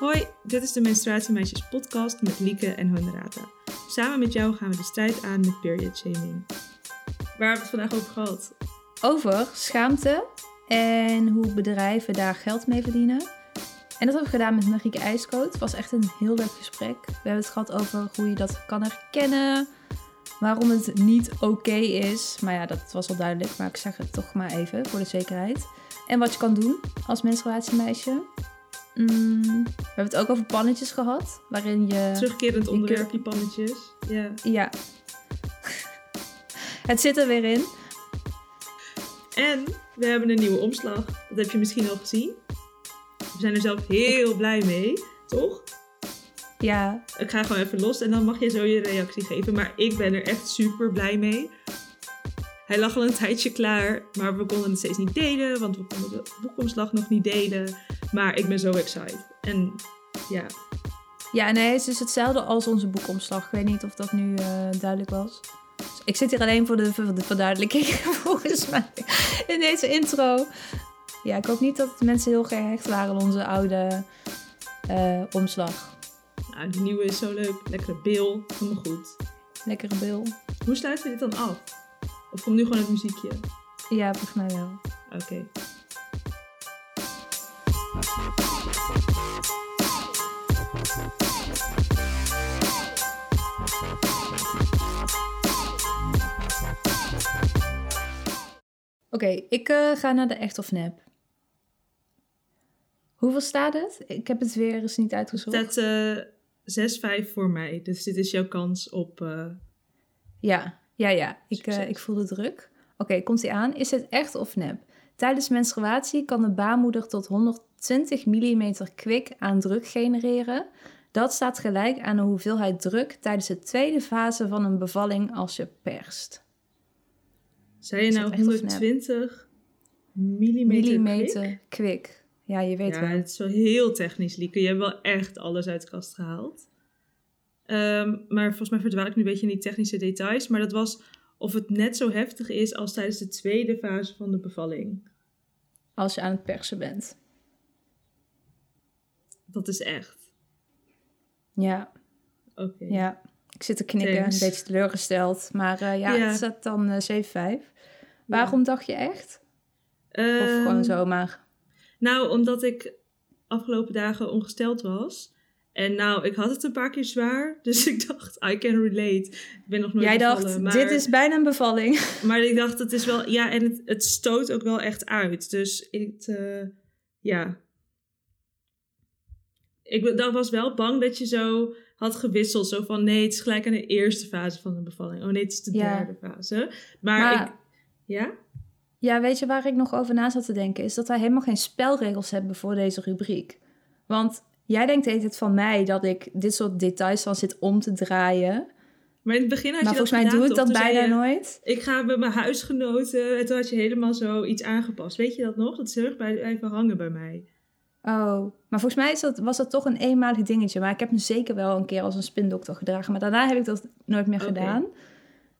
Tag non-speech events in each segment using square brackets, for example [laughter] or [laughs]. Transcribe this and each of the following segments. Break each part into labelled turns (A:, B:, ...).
A: Hoi, dit is de Menstruatiemeisjes podcast met Lieke en Honorata. Samen met jou gaan we de strijd aan met period shaming. Waar hebben we het vandaag over gehad?
B: Over schaamte en hoe bedrijven daar geld mee verdienen. En dat hebben we gedaan met Marieke IJskoot. Het was echt een heel leuk gesprek. We hebben het gehad over hoe je dat kan herkennen. Waarom het niet oké is. Maar ja, dat was al duidelijk. Maar ik zeg het toch maar even voor de zekerheid. En wat je kan doen als menstruatiemeisje. Mm, we hebben het ook over pannetjes gehad. Waarin je...
A: Terugkerend onderwerp, die pannetjes. Ja.
B: Ja. het zit er weer in.
A: En we hebben een nieuwe omslag. Dat heb je misschien al gezien. We zijn er zelf heel blij mee, toch?
B: Ja,
A: Ik ga gewoon even los en dan mag je zo je reactie geven. Maar ik ben er echt super blij mee. Hij lag al een tijdje klaar, maar we konden het steeds niet delen, want we konden de boekomslag nog niet delen. Maar ik ben zo excited. En ja,
B: Ja, nee, het is hetzelfde als onze boekomslag. Ik weet niet of dat nu eh, duidelijk was. Dus ik zit hier alleen voor de, voor de verduidelijking, [laughs] volgens mij, in deze intro. Ja, ik hoop niet dat mensen heel gehecht waren aan onze oude eh, omslag.
A: nou, die nieuwe is zo leuk. Lekkere bil, helemaal goed.
B: Lekkere bil.
A: Hoe sluiten we dit dan af? Of komt nu gewoon het muziekje?
B: Ja, volgens mij wel.
A: Oké.
B: Oké, ik eh, ga naar de echt of nep. Hoeveel staat het? Ik heb het weer eens niet uitgezocht.
A: Het staat eh 6-5 voor mij, dus dit is jouw kans op... eh,
B: Ja, ja, ja. Ik, eh, ik voel de druk. Oké, komt ie aan. Is het echt of nep? Tijdens menstruatie kan de baarmoeder tot 120 mm kwik aan druk genereren. Dat staat gelijk aan de hoeveelheid druk tijdens de tweede fase van een bevalling als je perst.
A: Zei je nou
B: dat echt of nep?
A: 120 millimeter?
B: Millimeter
A: kwik?
B: kwik. Ja, je weet
A: ja,
B: wel.
A: het is wel heel technisch, Lieke. Je hebt wel echt alles uit de kast gehaald. Ehm, maar volgens mij verdwaal ik nu een beetje in die technische details. Maar dat was of het net zo heftig is als tijdens de tweede fase van de bevalling.
B: Als je aan het persen bent.
A: Dat is echt.
B: Ja,
A: Oké.
B: ja. Ik zit te knikken,
A: Thanks.
B: een beetje teleurgesteld. Maar eh, ja,
A: Ja.
B: het staat dan eh 7-5. Waarom dacht je echt? Of
A: Ehm,
B: gewoon zomaar?
A: Nou, omdat ik afgelopen dagen ongesteld was. En nou, ik had het een paar keer zwaar. [laughs] Dus ik dacht, I can relate. Ik ben nog nooit
B: Jij dacht,
A: maar...
B: dit is bijna een bevalling. [laughs]
A: Maar ik dacht, het is wel... Ja, en het, het stoot ook wel echt uit. Dus ik... eh, ja. Ik dan was wel bang dat je zo had gewisseld. Zo van, nee, het is gelijk aan de eerste fase van de bevalling. Oh nee, het is de
B: Ja.
A: derde fase. Maar,
B: Maar-
A: ik... Ja?
B: Ja, weet je waar ik nog over na zat te denken? Is dat wij helemaal geen spelregels hebben voor deze rubriek. Want jij denkt de hele tijd van mij dat ik dit soort details dan zit om te draaien.
A: Maar in het begin had
B: Maar
A: je
B: volgens mij doe ik dat bijna
A: je,
B: nooit.
A: Ik ga met mijn huisgenoten. En toen had je helemaal zo iets aangepast. Weet je dat nog? Dat is heel erg blijven hangen bij mij.
B: Oh, maar volgens mij is dat, was dat toch een eenmalig dingetje. Maar ik heb me zeker wel een keer als een spindokter gedragen. Maar daarna heb ik dat nooit meer gedaan.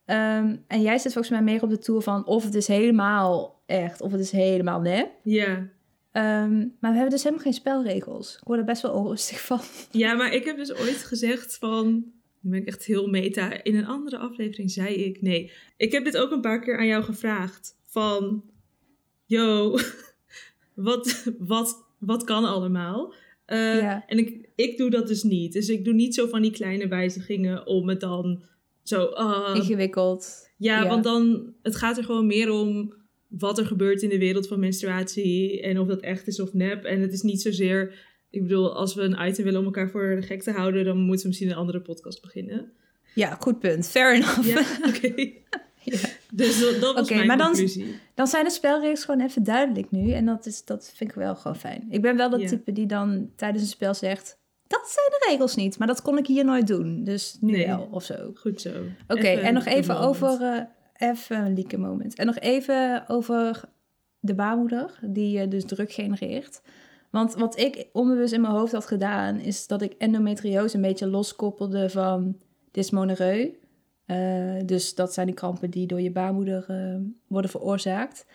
B: Ehm, en jij zit volgens mij meer op de tour van of het is helemaal echt, of het is helemaal nep.
A: Ja.
B: Ehm, maar we hebben dus helemaal geen spelregels. Ik word er best wel onrustig [laughs] van.
A: Ja, maar ik heb dus ooit gezegd van... Nu ben ik echt heel meta. In een andere aflevering zei ik... Nee, ik heb dit ook een paar keer aan jou gevraagd. Van... Yo, [laughs] wat, wat, wat kan allemaal? Eh,
B: Ja.
A: En ik, ik doe dat dus niet. Dus ik doe niet zo van die kleine wijzigingen om het dan zo... ah,
B: Ingewikkeld.
A: Ja,
B: Ja.
A: want dan, het gaat er gewoon meer om wat er gebeurt in de wereld van menstruatie en of dat echt is of nep. En het is niet zozeer, ik bedoel, als we een item willen om elkaar voor de gek te houden, dan moeten we misschien een andere podcast beginnen.
B: Ja, goed punt. Fair enough.
A: Ja, [laughs] oké.
B: Ja.
A: Dus dat, dat was
B: Oké,
A: mijn
B: maar dan-
A: conclusie.
B: Dan zijn de spelregels gewoon even duidelijk nu. En dat, is, dat vind ik wel gewoon fijn. Ik ben wel dat
A: Ja.
B: type die dan tijdens een spel zegt... Dat zijn de regels niet, maar dat kon ik hier nooit doen. Dus nu
A: Nee.
B: wel, of zo.
A: Goed zo.
B: Oké, en nog even over... eh, even een lieke moment. En nog even over de baarmoeder, die dus druk genereert. Want wat ik onbewust in mijn hoofd had gedaan... is dat ik endometriose een beetje loskoppelde van dysmonereu. Eh, dus dat zijn die krampen die door je baarmoeder eh, worden veroorzaakt.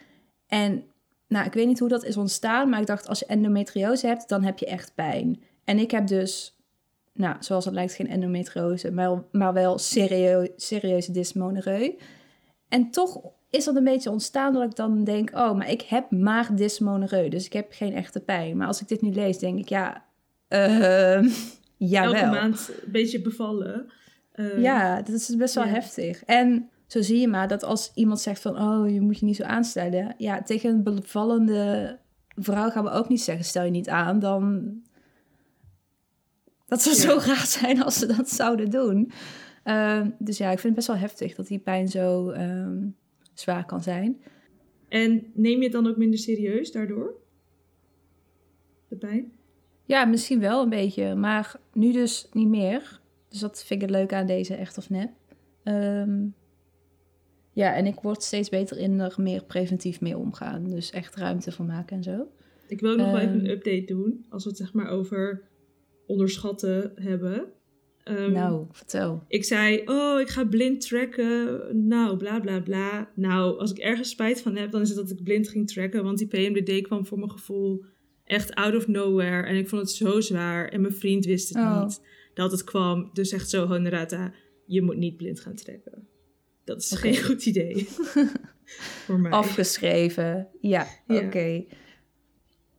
B: En nou, ik weet niet hoe dat is ontstaan, maar ik dacht als je endometriose hebt, dan heb je echt pijn. En ik heb dus, nou, zoals het lijkt, geen endometriose, maar, maar wel serieu, serieuze dysmonereu. En toch is dat een beetje ontstaan dat ik dan denk, oh, maar ik heb maar dysmonereu, dus ik heb geen echte pijn. Maar als ik dit nu lees, denk ik, ja, uh, [laughs] jawel.
A: Elke maand een beetje bevallen. Uh,
B: ja, dat is best wel
A: ja.
B: heftig. En zo zie je maar dat als iemand zegt van, oh, je moet je niet zo aanstellen. Ja, tegen een bevallende vrouw gaan we ook niet zeggen, stel je niet aan. Dan, dat zou
A: Ja.
B: zo [laughs] raar zijn als ze dat zouden doen. Ehm, dus ja, ik vind het best wel heftig dat die pijn zo ehm, zwaar kan zijn.
A: En neem je het dan ook minder serieus daardoor? De pijn?
B: Ja, misschien wel een beetje, maar nu dus niet meer. Dus dat vind ik het leuk aan deze echt of nep. Ehm, ja, en ik word steeds beter in er meer preventief mee omgaan. Dus echt ruimte voor maken en zo.
A: Ik wil ook nog wel even een update doen. Als we het zeg maar over onderschatten hebben. Ehm,
B: nou, vertel.
A: Ik zei, oh, ik ga blind tracken. Nou, bla bla bla. Nou, als ik ergens spijt van heb, dan is het dat ik blind ging tracken. Want die PMDD kwam voor mijn gevoel echt out of nowhere. En ik vond het zo zwaar. En mijn vriend wist het
B: Oh.
A: niet dat het kwam. Dus echt zo, Honorata, je moet niet blind gaan tracken. Dat is geen goed idee. [laughs] voor mij.
B: Afgeschreven. Ja,
A: Ja.
B: oké.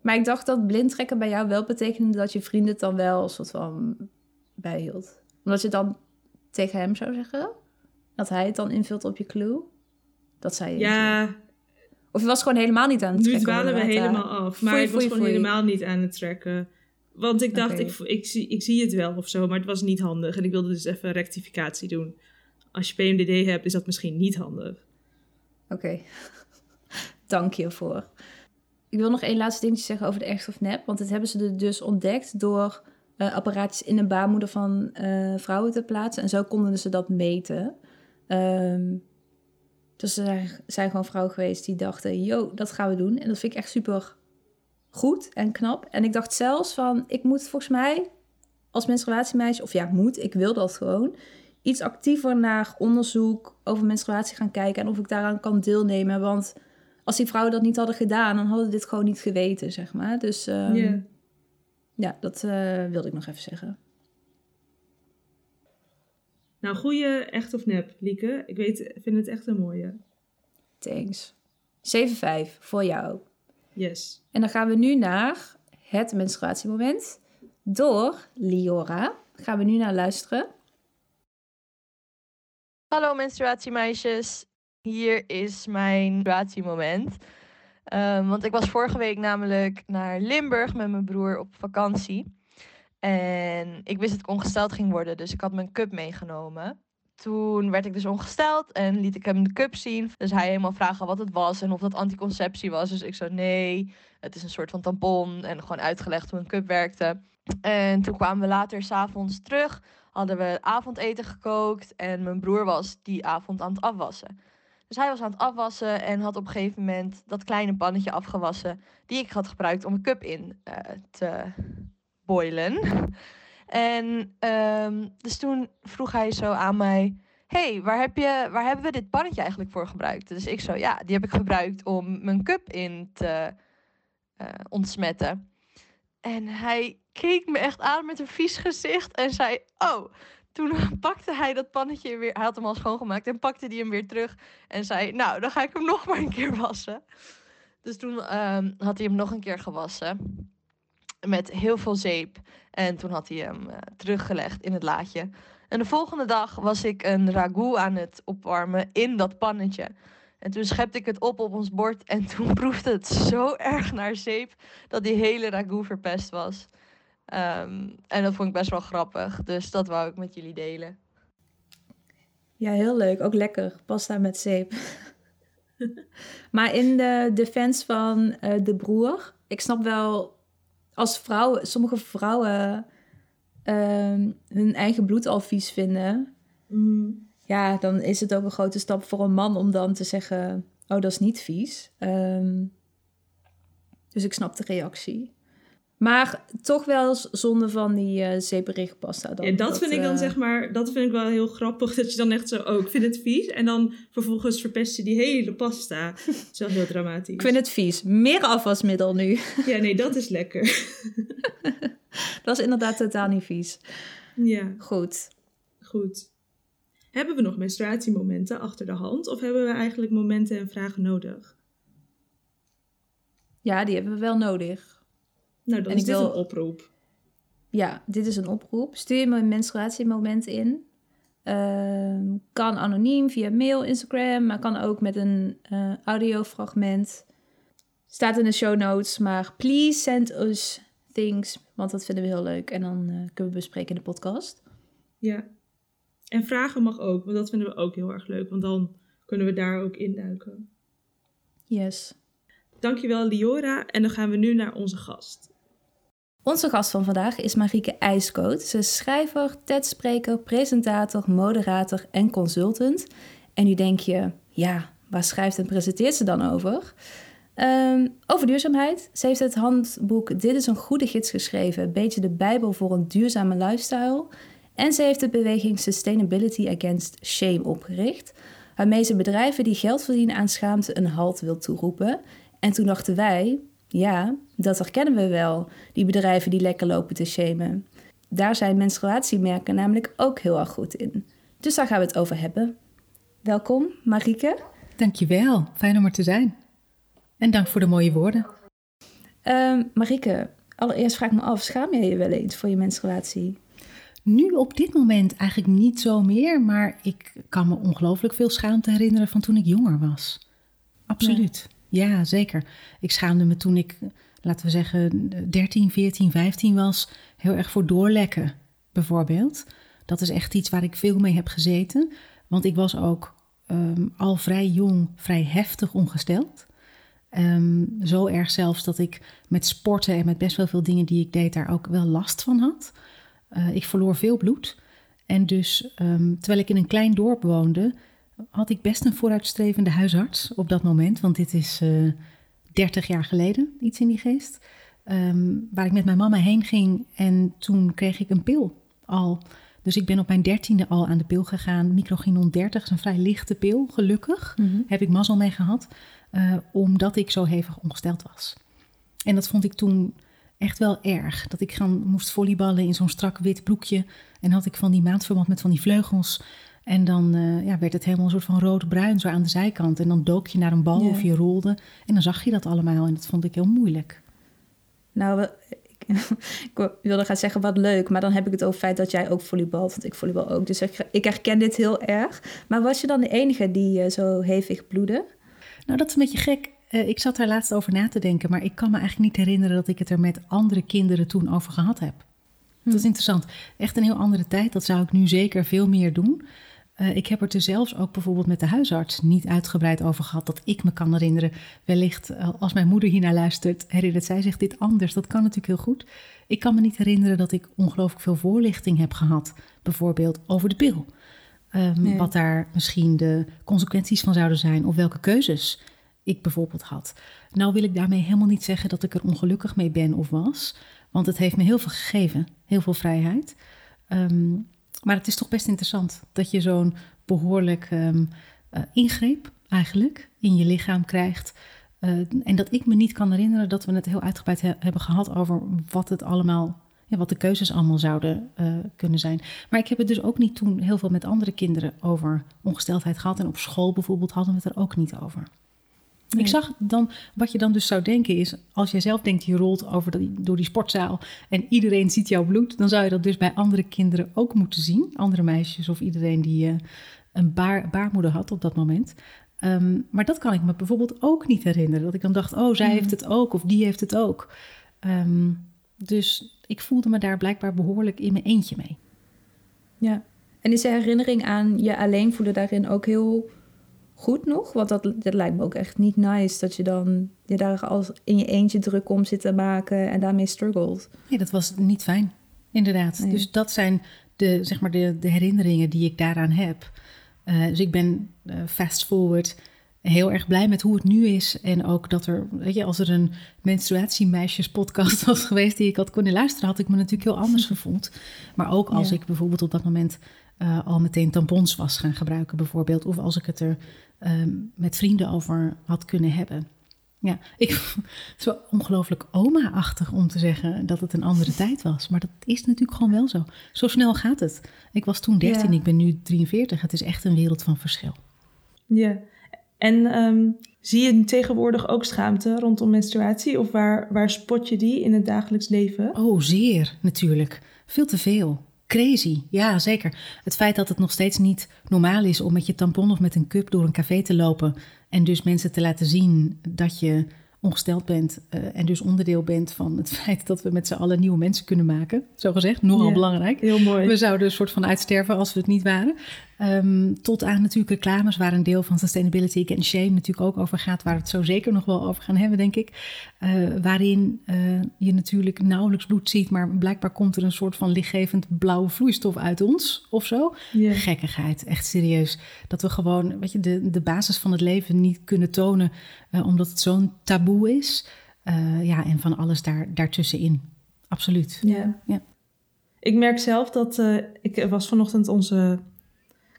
B: Maar ik dacht dat blind trekken bij jou wel betekende dat je vriend het dan wel een soort van bijhield. Omdat je dan tegen hem zou zeggen dat hij het dan invult op je clue. Dat zei je.
A: Ja,
B: Of je was gewoon helemaal niet aan het
A: nu
B: trekken.
A: dwalen we helemaal af. Maar
B: Foei,
A: ik was
B: foei,
A: gewoon
B: foei.
A: helemaal niet aan het trekken. Want ik dacht, ik, ik, zie, ik zie het wel of zo, maar het was niet handig. En ik wilde dus even rectificatie doen. Als je PMDD hebt, is dat misschien niet handig.
B: Oké, [laughs] dank je voor. Ik wil nog één laatste dingetje zeggen over de echt of nep. Want dit hebben ze dus ontdekt door eh, apparaatjes in de baarmoeder van eh, vrouwen te plaatsen. En zo konden ze dat meten. Ehm, dus er zijn, gewoon vrouwen geweest die dachten, yo, dat gaan we doen. En dat vind ik echt super goed en knap. En ik dacht zelfs van, ik moet volgens mij als menstruatiemeisje, of ja, moet, ik wil dat gewoon, iets actiever naar onderzoek over menstruatie gaan kijken en of ik daaraan kan deelnemen. Want als die vrouwen dat niet hadden gedaan, dan hadden dit gewoon niet geweten, zeg maar. Dus
A: Ja.
B: Ja, dat eh, wilde ik nog even zeggen.
A: Nou, goeie echt of nep, Lieke. Ik weet, vind het echt een mooie.
B: Thanks. 7-5 voor jou.
A: Yes.
B: En dan gaan we nu naar het menstruatiemoment door Liora. Gaan we nu naar luisteren.
C: Hallo menstruatiemeisjes, hier is mijn menstruatiemoment. Ehm, want ik was vorige week namelijk naar Limburg met mijn broer op vakantie. En ik wist dat ik ongesteld ging worden, dus ik had mijn cup meegenomen. Toen werd ik dus ongesteld en liet ik hem de cup zien. Dus hij helemaal vragen wat het was en of dat anticonceptie was. Dus ik zo nee, het is een soort van tampon en gewoon uitgelegd hoe een cup werkte. En toen kwamen we later s'avonds terug hadden we avondeten gekookt en mijn broer was die avond aan het afwassen. Dus hij was aan het afwassen en had op een gegeven moment dat kleine pannetje afgewassen die ik had gebruikt om een cup in eh, te boilen. En ehm, dus toen vroeg hij zo aan mij: hey, waar, heb waar hebben we dit pannetje eigenlijk voor gebruikt? Dus ik zo, ja, die heb ik gebruikt om mijn cup in te eh, ontsmetten. En hij keek me echt aan met een vies gezicht en zei: Oh. Toen [laughs] pakte hij dat pannetje weer. Hij had hem al schoongemaakt en pakte die hem weer terug. En zei: Nou, dan ga ik hem [laughs] nog maar een keer wassen. Dus toen ehm, had hij hem nog een keer gewassen. Met heel veel zeep. En toen had hij hem eh, teruggelegd in het laadje. En de volgende dag was ik een ragout aan het opwarmen in dat pannetje. En toen schepte ik het op op ons bord. En toen [laughs] proefde het zo erg naar zeep dat die hele ragout verpest was. Ehm, en dat vond ik best wel grappig. Dus dat wou ik met jullie delen.
B: Ja, heel leuk. Ook lekker. Pasta met zeep. [laughs] maar in de defense van eh, de broer, ik snap wel, als vrouwen, sommige vrouwen ehm, hun eigen bloed al vies vinden,
A: Mm,
B: ja, dan is het ook een grote stap voor een man om dan te zeggen, oh, dat is niet vies. Ehm, dus ik snap de reactie. Maar toch wel z- zonde van die eh zeeperige pasta. Dan.
A: ja, dat, vind ik dan
B: eh,
A: zeg maar, dat vind ik wel heel grappig. Dat je dan echt zo, oh, ik vind het vies. En dan vervolgens verpest je die hele pasta. [laughs] Dat is wel heel dramatisch.
B: Ik vind het vies. Meer afwasmiddel nu. [laughs]
A: Ja, nee, dat is lekker. [laughs]
B: Dat is inderdaad totaal niet vies.
A: Ja,
B: Goed.
A: goed. Hebben we nog menstruatiemomenten achter de hand? Of hebben we eigenlijk momenten en vragen nodig?
B: Ja, die hebben we wel nodig.
A: Nou, dan
B: En
A: is dit
B: wil-
A: een oproep.
B: Ja, dit is een oproep. Stuur je me een menstruatiemoment in. Ehm, kan anoniem via mail, Instagram, maar kan ook met een eh, audiofragment. Staat in de show notes, maar please send us things, want dat vinden we heel leuk. En dan eh, kunnen we bespreken in de podcast.
A: Ja. En vragen mag ook, want dat vinden we ook heel erg leuk. Want dan kunnen we daar ook induiken.
B: Yes.
A: Dankjewel, Liora. En dan gaan we nu naar onze gast.
B: Onze gast van vandaag is Marieke IJskoot. Ze is schrijver, TED-spreker, presentator, moderator en consultant. En nu denk je, ja, waar schrijft en presenteert ze dan over? Ehm, over duurzaamheid. Ze heeft het handboek Dit is een goede gids geschreven. Een beetje de bijbel voor een duurzame lifestyle. En ze heeft de beweging Sustainability Against Shame opgericht. Waarmee ze bedrijven die geld verdienen aan schaamte een halt wil toeroepen. En toen dachten wij, ja, dat herkennen we wel. Die bedrijven die lekker lopen te shamen. Daar zijn menstruatiemerken namelijk ook heel erg goed in. Dus daar gaan we het over hebben. Welkom, Marieke.
D: Dankjewel, fijn om er te zijn. En dank voor de mooie woorden.
B: Ehm Marieke, allereerst vraag ik me af, schaam jij je wel eens voor je menstruatie?
D: Nu op dit moment eigenlijk niet zo meer, maar ik kan me ongelooflijk veel schaamte herinneren van toen ik jonger was. Absoluut. Ja, zeker. Ik schaamde me toen ik, laten we zeggen, 13, 14, 15 was, heel erg voor doorlekken, bijvoorbeeld. Dat is echt iets waar ik veel mee heb gezeten, want ik was ook ehm, al vrij jong, vrij heftig ongesteld. Ehm, zo erg zelfs dat ik met sporten en met best wel veel dingen die ik deed daar ook wel last van had. Eh, ik verloor veel bloed. En dus, ehm, terwijl ik in een klein dorp woonde, had ik best een vooruitstrevende huisarts op dat moment. Want dit is eh 30 jaar geleden, iets in die geest. Ehm, waar ik met mijn mama heen ging en toen kreeg ik een pil al. Dus ik ben op mijn dertiende al aan de pil gegaan. Microginon 30 is een vrij lichte pil, gelukkig. Heb ik mazzel mee gehad, eh, omdat ik zo hevig ongesteld was. En dat vond ik toen echt wel erg. Dat ik gaan moest volleyballen in zo'n strak wit broekje. En had ik van die maandverband met van die vleugels. En dan eh, ja, werd het helemaal een soort van rood-bruin zo aan de zijkant. En dan dook je naar een bal
B: Ja.
D: of je rolde. En dan zag je dat allemaal. En dat vond ik heel moeilijk.
B: Nou, [laughs] ik, wilde gaan zeggen wat leuk, maar dan heb ik het over het feit dat jij ook volleybalt, want ik volleybal ook. Dus ik, ik herken dit heel erg. Maar was je dan de enige die eh, zo hevig bloedde?
D: Nou, dat is een beetje gek. Eh, ik zat daar laatst over na te denken. Maar ik kan me eigenlijk niet herinneren dat ik het er met andere kinderen toen over gehad heb. Dat is interessant. Echt een heel andere tijd. Dat zou ik nu zeker veel meer doen. Eh, ik heb het er zelfs ook bijvoorbeeld met de huisarts niet uitgebreid over gehad. Dat ik me kan herinneren. Wellicht eh, als mijn moeder hiernaar luistert, herinnert zij zich dit anders. Dat kan natuurlijk heel goed. Ik kan me niet herinneren dat ik ongelooflijk veel voorlichting heb gehad. Bijvoorbeeld over de pil. Ehm,
B: Nee.
D: Wat daar misschien de consequenties van zouden zijn. Of welke keuzes ik bijvoorbeeld had. Nou wil ik daarmee helemaal niet zeggen dat ik er ongelukkig mee ben of was. Want het heeft me heel veel gegeven. Heel veel vrijheid. Ehm, maar het is toch best interessant dat je zo'n behoorlijk ehm, eh, ingreep eigenlijk in je lichaam krijgt. Eh, en dat ik me niet kan herinneren dat we het heel uitgebreid he- hebben gehad over wat het allemaal, ja, wat de keuzes allemaal zouden eh, kunnen zijn. Maar ik heb het dus ook niet toen heel veel met andere kinderen over ongesteldheid gehad. En op school bijvoorbeeld hadden we het er ook niet over.
B: Nee.
D: Ik zag dan, wat je dan dus zou denken is, als jij zelf denkt je rolt over door die sportzaal en iedereen ziet jouw bloed, dan zou je dat dus bij andere kinderen ook moeten zien. Andere meisjes of iedereen die eh, een baar, baarmoeder had op dat moment. Ehm, maar dat kan ik me bijvoorbeeld ook niet herinneren. Dat ik dan dacht, oh, zij heeft het ook of die heeft het ook. Ehm, dus ik voelde me daar blijkbaar behoorlijk in mijn eentje mee.
B: Ja. En is de herinnering aan je alleen voelen daarin ook heel goed nog? Want dat, dat lijkt me ook echt niet nice dat je dan je daar als in je eentje druk om zit te maken en daarmee struggelt.
D: Nee, dat was niet fijn, inderdaad.
B: Nee.
D: Dus dat zijn de, zeg maar de, de herinneringen die ik daaraan heb. Eh, dus ik ben eh, fast forward heel erg blij met hoe het nu is. En ook dat er, weet je, als er een menstruatiemeisjes podcast [laughs] was geweest die ik had kunnen luisteren, had ik me natuurlijk heel anders [laughs] gevoeld. Maar ook als
B: Ja.
D: ik bijvoorbeeld op dat moment eh, al meteen tampons was gaan gebruiken, bijvoorbeeld. Of als ik het er ehm, met vrienden over had kunnen hebben. Ja, ik, het is wel ongelooflijk oma-achtig om te zeggen dat het een andere tijd was. Maar dat is natuurlijk gewoon wel zo. Zo snel gaat het. Ik was toen 13,
A: Ja.
D: ik ben nu 43. Het is echt een wereld van verschil.
A: Ja. En ehm, zie je tegenwoordig ook schaamte rondom menstruatie? Of waar, waar spot je die in het dagelijks leven?
D: Oh, zeer natuurlijk. Veel te veel. Crazy, ja zeker. Het feit dat het nog steeds niet normaal is om met je tampon of met een cup door een café te lopen en dus mensen te laten zien dat je ongesteld bent eh, en dus onderdeel bent van het [laughs] feit dat we met z'n allen nieuwe mensen kunnen maken. Zo gezegd, nogal
A: Ja.
D: belangrijk.
A: Heel mooi.
D: We zouden een soort van uitsterven als we het niet waren. Ehm, tot aan natuurlijk reclames, waar een deel van Sustainability and Shame natuurlijk ook over gaat, waar we het zo zeker nog wel over gaan hebben, denk ik. Eh, waarin eh, je natuurlijk nauwelijks bloed ziet, maar blijkbaar komt er een soort van lichtgevend blauwe vloeistof uit ons of zo. Gekkigheid, echt serieus. Dat we gewoon, weet je, de, de basis van het leven niet kunnen tonen, eh, omdat het zo'n taboe is. Ja, en van alles daar, daartussenin. Absoluut.
A: Ja.
D: Ja.
A: Ik merk zelf dat ik was vanochtend onze.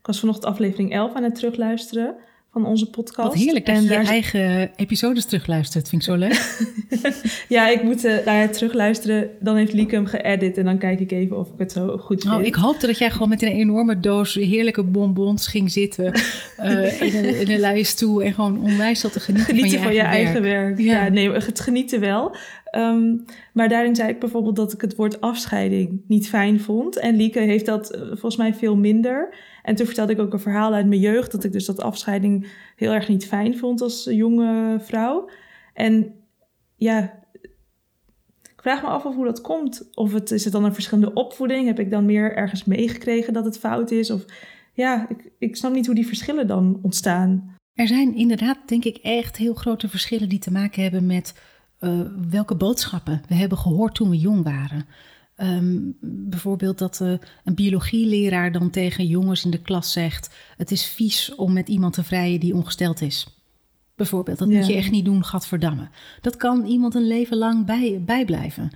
A: Was vanochtend aflevering 11 aan het terugluisteren van onze podcast.
D: Wat heerlijk dat
A: En
D: je je
A: daar-
D: eigen episodes terugluistert. Vind ik zo leuk. [laughs]
A: Ja, ik moet eh, naar het terugluisteren. Dan heeft Lieke hem geëdit en dan kijk ik even of ik het zo goed vind.
D: Oh, ik hoopte dat jij gewoon met een enorme doos heerlijke bonbons ging zitten [laughs] eh, in, een, in een luie stoel en gewoon onwijs zat te genieten,
A: genieten
D: van je, eigen,
A: werk.
D: Ja.
A: Ja. nee, het genieten wel. Ehm, maar daarin zei ik bijvoorbeeld dat ik het woord afscheiding niet fijn vond. En Lieke heeft dat eh, volgens mij veel minder. En toen vertelde ik ook een verhaal uit mijn jeugd... dat ik dus dat afscheiding heel erg niet fijn vond als jonge vrouw. En ja, ik vraag me af of hoe dat komt. Of het, is het dan een verschillende opvoeding? Heb ik dan meer ergens meegekregen dat het fout is? Of ja, ik, ik snap niet hoe die verschillen dan ontstaan.
D: Er zijn inderdaad, denk ik, echt heel grote verschillen die te maken hebben met eh, welke boodschappen we hebben gehoord toen we jong waren. Ehm, bijvoorbeeld dat eh, een biologieleraar dan tegen jongens in de klas zegt: Het is vies om met iemand te vrijen die ongesteld is. Bijvoorbeeld, dat
A: Ja.
D: moet je echt niet doen, gadverdamme. Dat kan iemand een leven lang bij, bijblijven.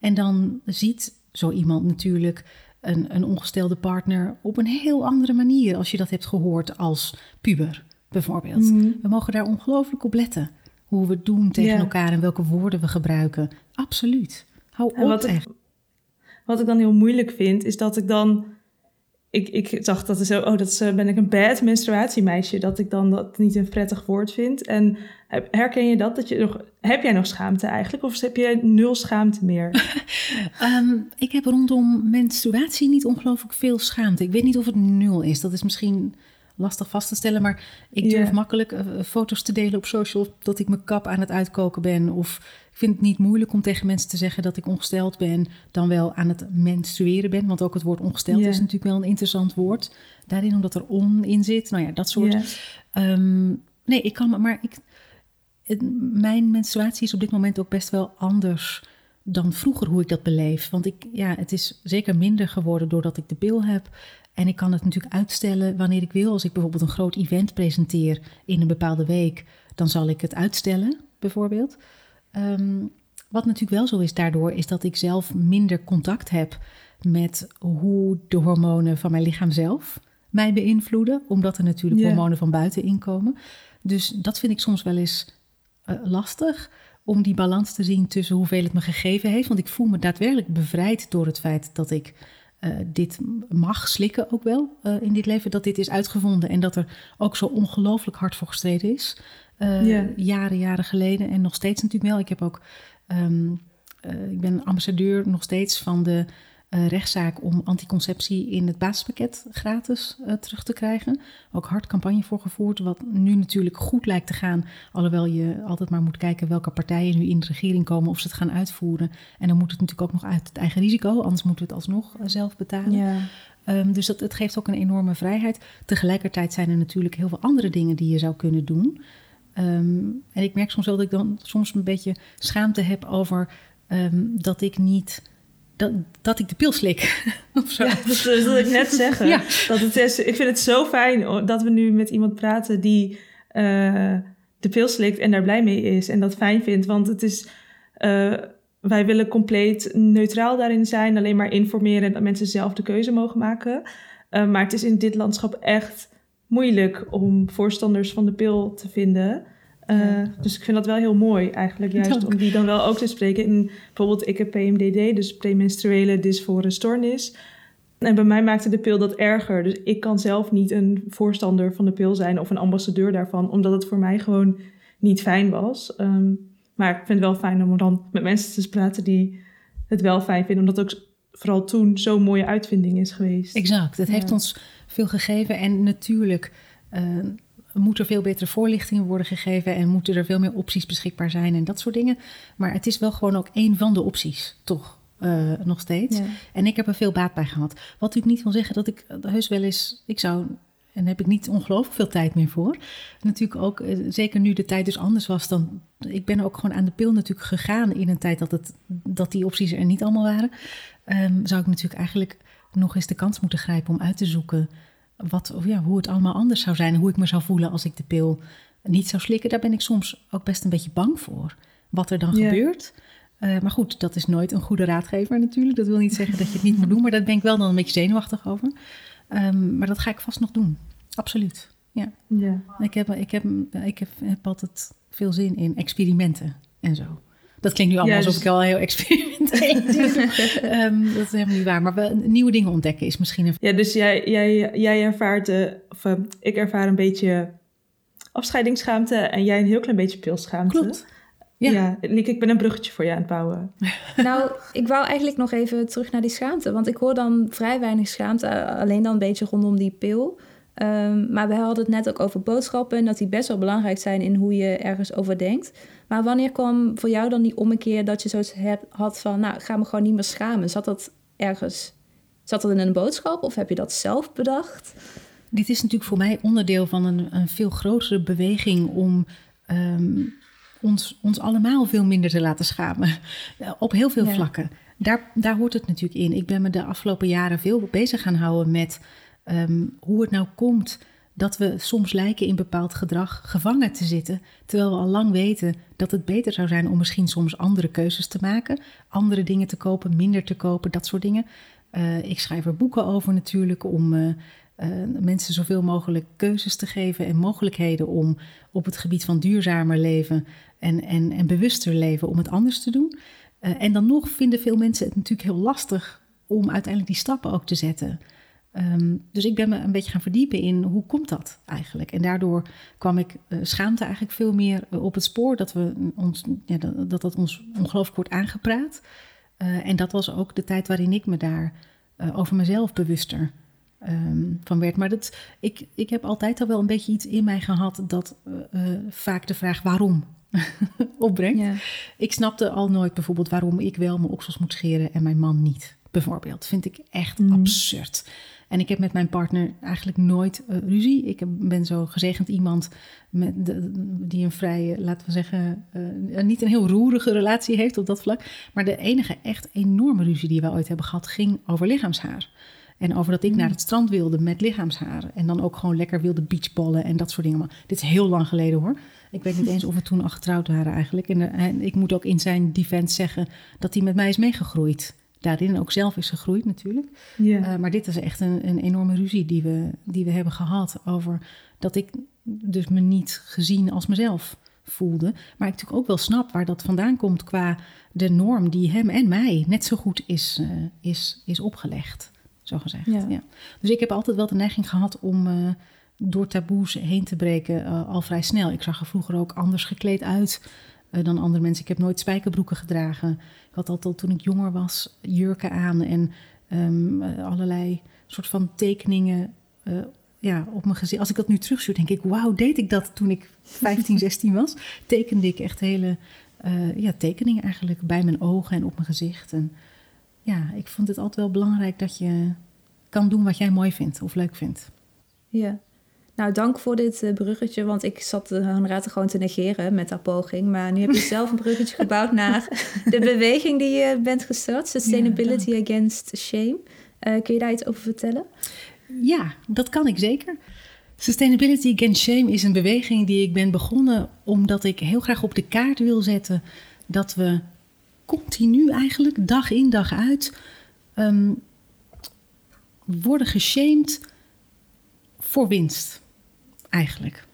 D: En dan ziet zo iemand natuurlijk een, een ongestelde partner op een heel andere manier als je dat hebt gehoord als puber, bijvoorbeeld.
A: Mhm.
D: We mogen daar ongelooflijk op letten. Hoe we het doen tegen
A: Ja.
D: elkaar en welke woorden we gebruiken. Absoluut. Hou
A: En
D: op
A: wat ik,
D: echt.
A: wat ik dan heel moeilijk vind, is dat ik dan... Ik, ik dacht dat is zo, oh, dat is, eh, ben ik een bad menstruatiemeisje. Dat ik dan dat niet een prettig woord vind. En herken je dat? dat je nog, heb jij nog schaamte eigenlijk? Of heb je nul schaamte meer? [laughs]
D: Ehm, ik heb rondom menstruatie niet ongelooflijk veel schaamte. Ik weet niet of het nul is. Dat is misschien lastig vast te stellen. Maar ik durf makkelijk eh, foto's te delen op social dat ik mijn kap aan het uitkoken ben. Of ik vind het niet moeilijk om tegen mensen te zeggen dat ik ongesteld ben. Dan wel aan het menstrueren ben. Want ook het woord ongesteld is natuurlijk wel een interessant woord. Daarin omdat er on in zit. Nou ja, dat soort. Ehm, nee, ik kan, maar ik, het- mijn menstruatie is op dit moment ook best wel anders dan vroeger hoe ik dat beleef. Want ik, ja, het is zeker minder geworden doordat ik de pil heb. En ik kan het natuurlijk uitstellen wanneer ik wil. Als ik bijvoorbeeld een groot event presenteer in een bepaalde week, dan zal ik het uitstellen, bijvoorbeeld. Ehm, wat natuurlijk wel zo is daardoor, is dat ik zelf minder contact heb met hoe de hormonen van mijn lichaam zelf mij beïnvloeden. Omdat er natuurlijk hormonen van buiten inkomen. Dus dat vind ik soms wel eens eh, lastig om die balans te zien tussen hoeveel het me gegeven heeft. Want ik voel me daadwerkelijk bevrijd door het feit dat ik eh, dit mag slikken ook wel eh, in dit leven. Dat dit is uitgevonden en dat er ook zo ongelooflijk hard voor gestreden is. Eh,
A: Ja.
D: Jaren, jaren geleden en nog steeds natuurlijk wel. Ik heb ook, ehm, eh, ik ben ambassadeur nog steeds van de rechtszaak om anticonceptie in het basispakket gratis eh, terug te krijgen. Ook hard campagne voor gevoerd, wat nu natuurlijk goed lijkt te gaan. Alhoewel je altijd maar moet kijken welke partijen nu in de regering komen of ze het gaan uitvoeren. En dan moet het natuurlijk ook nog uit het eigen risico, anders moeten we het alsnog eh, zelf betalen.
A: Ja.
D: Ehm, dus dat, het geeft ook een enorme vrijheid. Tegelijkertijd zijn er natuurlijk heel veel andere dingen die je zou kunnen doen. Ehm, en ik merk soms wel dat ik dan soms een beetje schaamte heb over ehm, dat ik niet. Dat, dat ik de pil slik. [laughs] of zo.
A: Ja, dat, wilde ik net zeggen.
D: Ja.
A: Dat het is, ik vind het zo fijn dat we nu met iemand praten die eh, de pil slikt en daar blij mee is en dat fijn vindt. Want het is, eh, wij willen compleet neutraal daarin zijn, alleen maar informeren en dat mensen zelf de keuze mogen maken. Eh, maar het is in dit landschap echt moeilijk om voorstanders van de pil te vinden. Eh. Dus ik vind dat wel heel mooi eigenlijk, juist
D: Dank.
A: om die dan wel ook te spreken. En bijvoorbeeld, ik heb PMDD, dus premenstruele dysfore stoornis. En bij mij maakte de pil dat erger. Dus ik kan zelf niet een voorstander van de pil zijn of een ambassadeur daarvan, omdat het voor mij gewoon niet fijn was. Ehm, maar ik vind het wel fijn om dan met mensen te praten die het wel fijn vinden, omdat het ook vooral toen zo'n mooie uitvinding is geweest.
D: Exact. Het
B: Ja.
D: heeft ons veel gegeven. En natuurlijk eh, moet er veel betere voorlichting worden gegeven. En moeten er veel meer opties beschikbaar zijn en dat soort dingen. Maar het is wel gewoon ook één van de opties, toch? eh, nog steeds.
B: Ja.
D: En ik heb er veel baat bij gehad. Wat natuurlijk niet wil zeggen dat ik heus wel eens... Ik zou... En daar heb ik niet ongelooflijk veel tijd meer voor. Natuurlijk ook, eh, zeker nu de tijd dus anders was dan... Ik ben ook gewoon aan de pil natuurlijk gegaan in een tijd dat, het, dat die opties er niet allemaal waren. Ehm, zou ik natuurlijk eigenlijk nog eens de kans moeten grijpen om uit te zoeken... Wat, of ja, hoe het allemaal anders zou zijn. Hoe ik me zou voelen als ik de pil niet zou slikken. Daar ben ik soms ook best een beetje bang voor. Wat er dan
A: Ja.
D: gebeurt. Eh, maar goed, dat is nooit een goede raadgever natuurlijk. Dat wil niet zeggen dat je het niet moet doen, maar daar ben ik wel dan een beetje zenuwachtig over. Ehm, maar dat ga ik vast nog doen. Absoluut. Ja.
A: Ja.
D: Ik, heb, ik, heb, ik heb, heb altijd veel zin in experimenten en zo. Dat klinkt nu allemaal alsof ik al heel experimenteel [laughs] doe. Ehm, dat is helemaal niet waar. Maar wel, nieuwe dingen ontdekken is misschien een...
A: Ja, dus jij, jij, jij ervaart, de, of eh, ik ervaar een beetje afscheidingsschaamte en jij een heel klein beetje pilschaamte.
D: Klopt.
A: Ja,
D: Ja.
A: Lieke, ik ben een bruggetje voor je aan het bouwen. [laughs]
B: Nou, ik wou eigenlijk nog even terug naar die schaamte. Want ik hoor dan vrij weinig schaamte. eh, Alleen dan een beetje rondom die pil. Ehm, maar we hadden het net ook over boodschappen. En dat die best wel belangrijk zijn in hoe je ergens over denkt. Maar wanneer kwam voor jou dan die ommekeer dat je zoiets had van... Nou, ga me gewoon niet meer schamen. Zat dat ergens... Zat dat in een boodschap of heb je dat zelf bedacht?
D: Dit is natuurlijk voor mij onderdeel van een, een veel grotere beweging om ehm, ons, ons allemaal veel minder te laten schamen. [laughs] Eh, Op heel veel
B: Ja.
D: vlakken. Daar, daar hoort het natuurlijk in. Ik ben me de afgelopen jaren veel bezig gaan houden met ehm, hoe het nou komt dat we soms lijken in bepaald gedrag gevangen te zitten, terwijl we al lang weten dat het beter zou zijn om misschien soms andere keuzes te maken, andere dingen te kopen, minder te kopen, dat soort dingen. Eh, ik schrijf er boeken over natuurlijk om eh, eh, mensen zoveel mogelijk keuzes te geven en mogelijkheden om op het gebied van duurzamer leven en, en, en bewuster leven om het anders te doen. En dan nog vinden veel mensen het natuurlijk heel lastig om uiteindelijk die stappen ook te zetten. Ehm, dus ik ben me een beetje gaan verdiepen in hoe komt dat eigenlijk. En daardoor kwam ik eh, schaamte eigenlijk veel meer eh, op het spoor dat we ons, ja, dat, dat ons ongelooflijk wordt aangepraat. Eh, en dat was ook de tijd waarin ik me daar over mezelf bewuster ehm, van werd. Maar dat, ik, ik heb altijd al wel een beetje iets in mij gehad dat vaak de vraag waarom [laughs] opbrengt.
B: Ja.
D: Ik snapte al nooit bijvoorbeeld waarom ik wel mijn oksels moet scheren en mijn man niet. Bijvoorbeeld. Vind ik echt
A: Mhm.
D: absurd. En ik heb met mijn partner eigenlijk nooit eh, ruzie. Ik heb- ben zo gezegend iemand met die een vrij, eh, laten we zeggen, eh, niet een heel roerige relatie heeft op dat vlak. Maar de enige echt enorme ruzie die we ooit hebben gehad ging over lichaamshaar. En over dat ik naar het strand wilde met lichaamshaar. En dan ook gewoon lekker wilde beachballen en dat soort dingen. Maar dit is heel lang geleden hoor. Ik weet niet eens of we toen al getrouwd waren eigenlijk. En, eh, en ik moet ook in zijn defense zeggen dat hij met mij is meegegroeid. Daarin ook zelf is gegroeid natuurlijk.
A: Ja.
D: Uh, maar dit is echt een, een enorme ruzie die we, die we hebben gehad. Over dat ik dus me niet gezien als mezelf voelde. Maar ik natuurlijk ook wel snap waar dat vandaan komt qua de norm die hem en mij net zo goed is, uh, is, is opgelegd. Zo gezegd.
B: Ja.
D: Ja. Dus ik heb altijd wel de neiging gehad om uh, door taboes heen te breken al vrij snel. Ik zag er vroeger ook anders gekleed uit uh, dan andere mensen. Ik heb nooit spijkerbroeken gedragen. Ik had altijd toen ik jonger was jurken aan en um, allerlei soort van tekeningen uh, ja, op mijn gezicht. Als ik dat nu terugstuur, denk ik, wauw, deed ik dat toen ik [laughs] 15, 16 was? Tekende ik echt hele uh, ja, tekeningen eigenlijk bij mijn ogen en op mijn gezicht. En ja, ik vond het altijd wel belangrijk dat je kan doen wat jij mooi vindt of leuk vindt.
B: Ja. Nou, dank voor dit uh, bruggetje, want ik zat de Honorata gewoon te negeren met haar poging. Maar nu heb je zelf een bruggetje [laughs] gebouwd naar de beweging die je bent gestart, Sustainability ja, Against Shame. Uh, kun je daar iets over vertellen?
D: Ja, dat kan ik zeker. Sustainability Against Shame is een beweging die ik ben begonnen omdat ik heel graag op de kaart wil zetten dat we continu eigenlijk, dag in dag uit, um, worden geshamed voor winst, eigenlijk.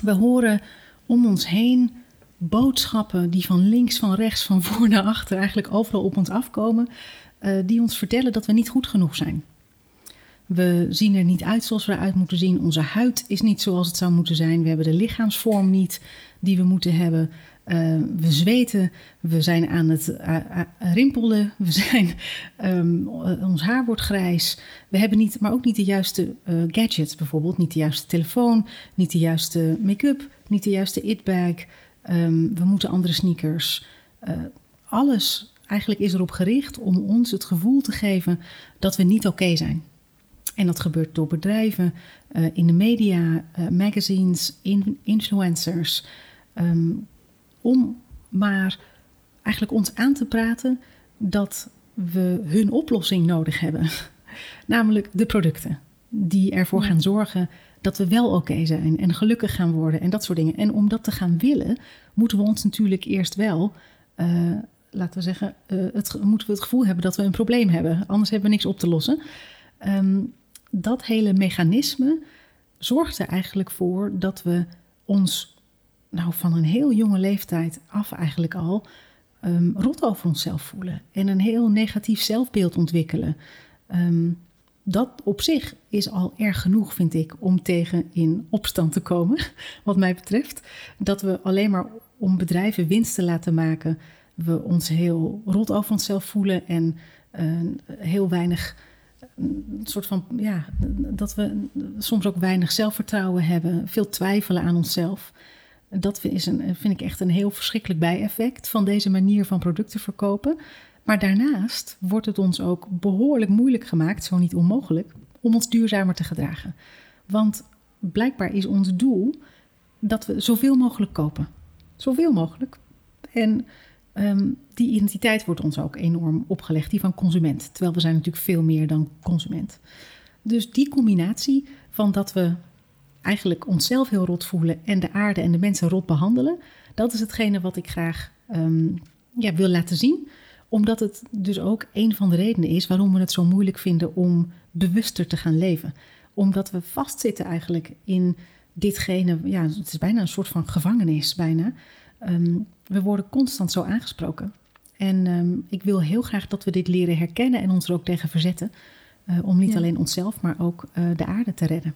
D: We horen om ons heen boodschappen die van links, van rechts, van voor naar achter eigenlijk overal op ons afkomen, uh, die ons vertellen dat we niet goed genoeg zijn. We zien er niet uit zoals we eruit moeten zien. Onze huid is niet zoals het zou moeten zijn. We hebben de lichaamsvorm niet die we moeten hebben. Uh, we zweten, we zijn aan het uh, rimpelen, [laughs] we zijn, um, ons haar wordt grijs. We hebben niet, maar ook niet de juiste gadgets bijvoorbeeld. Niet de juiste telefoon, niet de juiste make-up, niet de juiste it-bag. Um, we moeten andere sneakers. alles eigenlijk is erop gericht om ons het gevoel te geven dat we niet oké zijn. En dat gebeurt door bedrijven, in de media, magazines, in, influencers. Um, om maar eigenlijk ons aan te praten dat we hun oplossing nodig hebben. [laughs] Namelijk de producten die ervoor gaan zorgen dat we wel oké zijn en gelukkig gaan worden en dat soort dingen. En om dat te gaan willen, moeten we ons natuurlijk eerst wel, uh, laten we zeggen, uh, het, moeten we het gevoel hebben dat we een probleem hebben. Anders hebben we niks op te lossen. Um, dat hele mechanisme zorgt er eigenlijk voor dat we ons nou, van een heel jonge leeftijd af eigenlijk al um, rot over onszelf voelen en een heel negatief zelfbeeld ontwikkelen. Um, dat op zich is al erg genoeg, vind ik, om tegen in opstand te komen, [laughs] wat mij betreft. Dat we alleen maar om bedrijven winst te laten maken, we ons heel rot over onszelf voelen en uh, heel weinig een soort van, ja, dat we soms ook weinig zelfvertrouwen hebben, veel twijfelen aan onszelf. Dat is een, vind ik echt een heel verschrikkelijk bijeffect van deze manier van producten verkopen. Maar daarnaast wordt het ons ook behoorlijk moeilijk gemaakt, zo niet onmogelijk, om ons duurzamer te gedragen. Want blijkbaar is ons doel dat we zoveel mogelijk kopen. Zoveel mogelijk. En Um, die identiteit wordt ons ook enorm opgelegd, die van consument. Terwijl we zijn natuurlijk veel meer dan consument. Dus die combinatie van dat we eigenlijk onszelf heel rot voelen en de aarde en de mensen rot behandelen, dat is hetgene wat ik graag um, ja, wil laten zien. Omdat het dus ook een van de redenen is waarom we het zo moeilijk vinden om bewuster te gaan leven. Omdat we vastzitten eigenlijk in ditgene, ja, het is bijna een soort van gevangenis bijna. Um, we worden constant zo aangesproken. En um, ik wil heel graag dat we dit leren herkennen en ons er ook tegen verzetten. Uh, om niet ja. alleen onszelf, maar ook uh, de aarde te redden.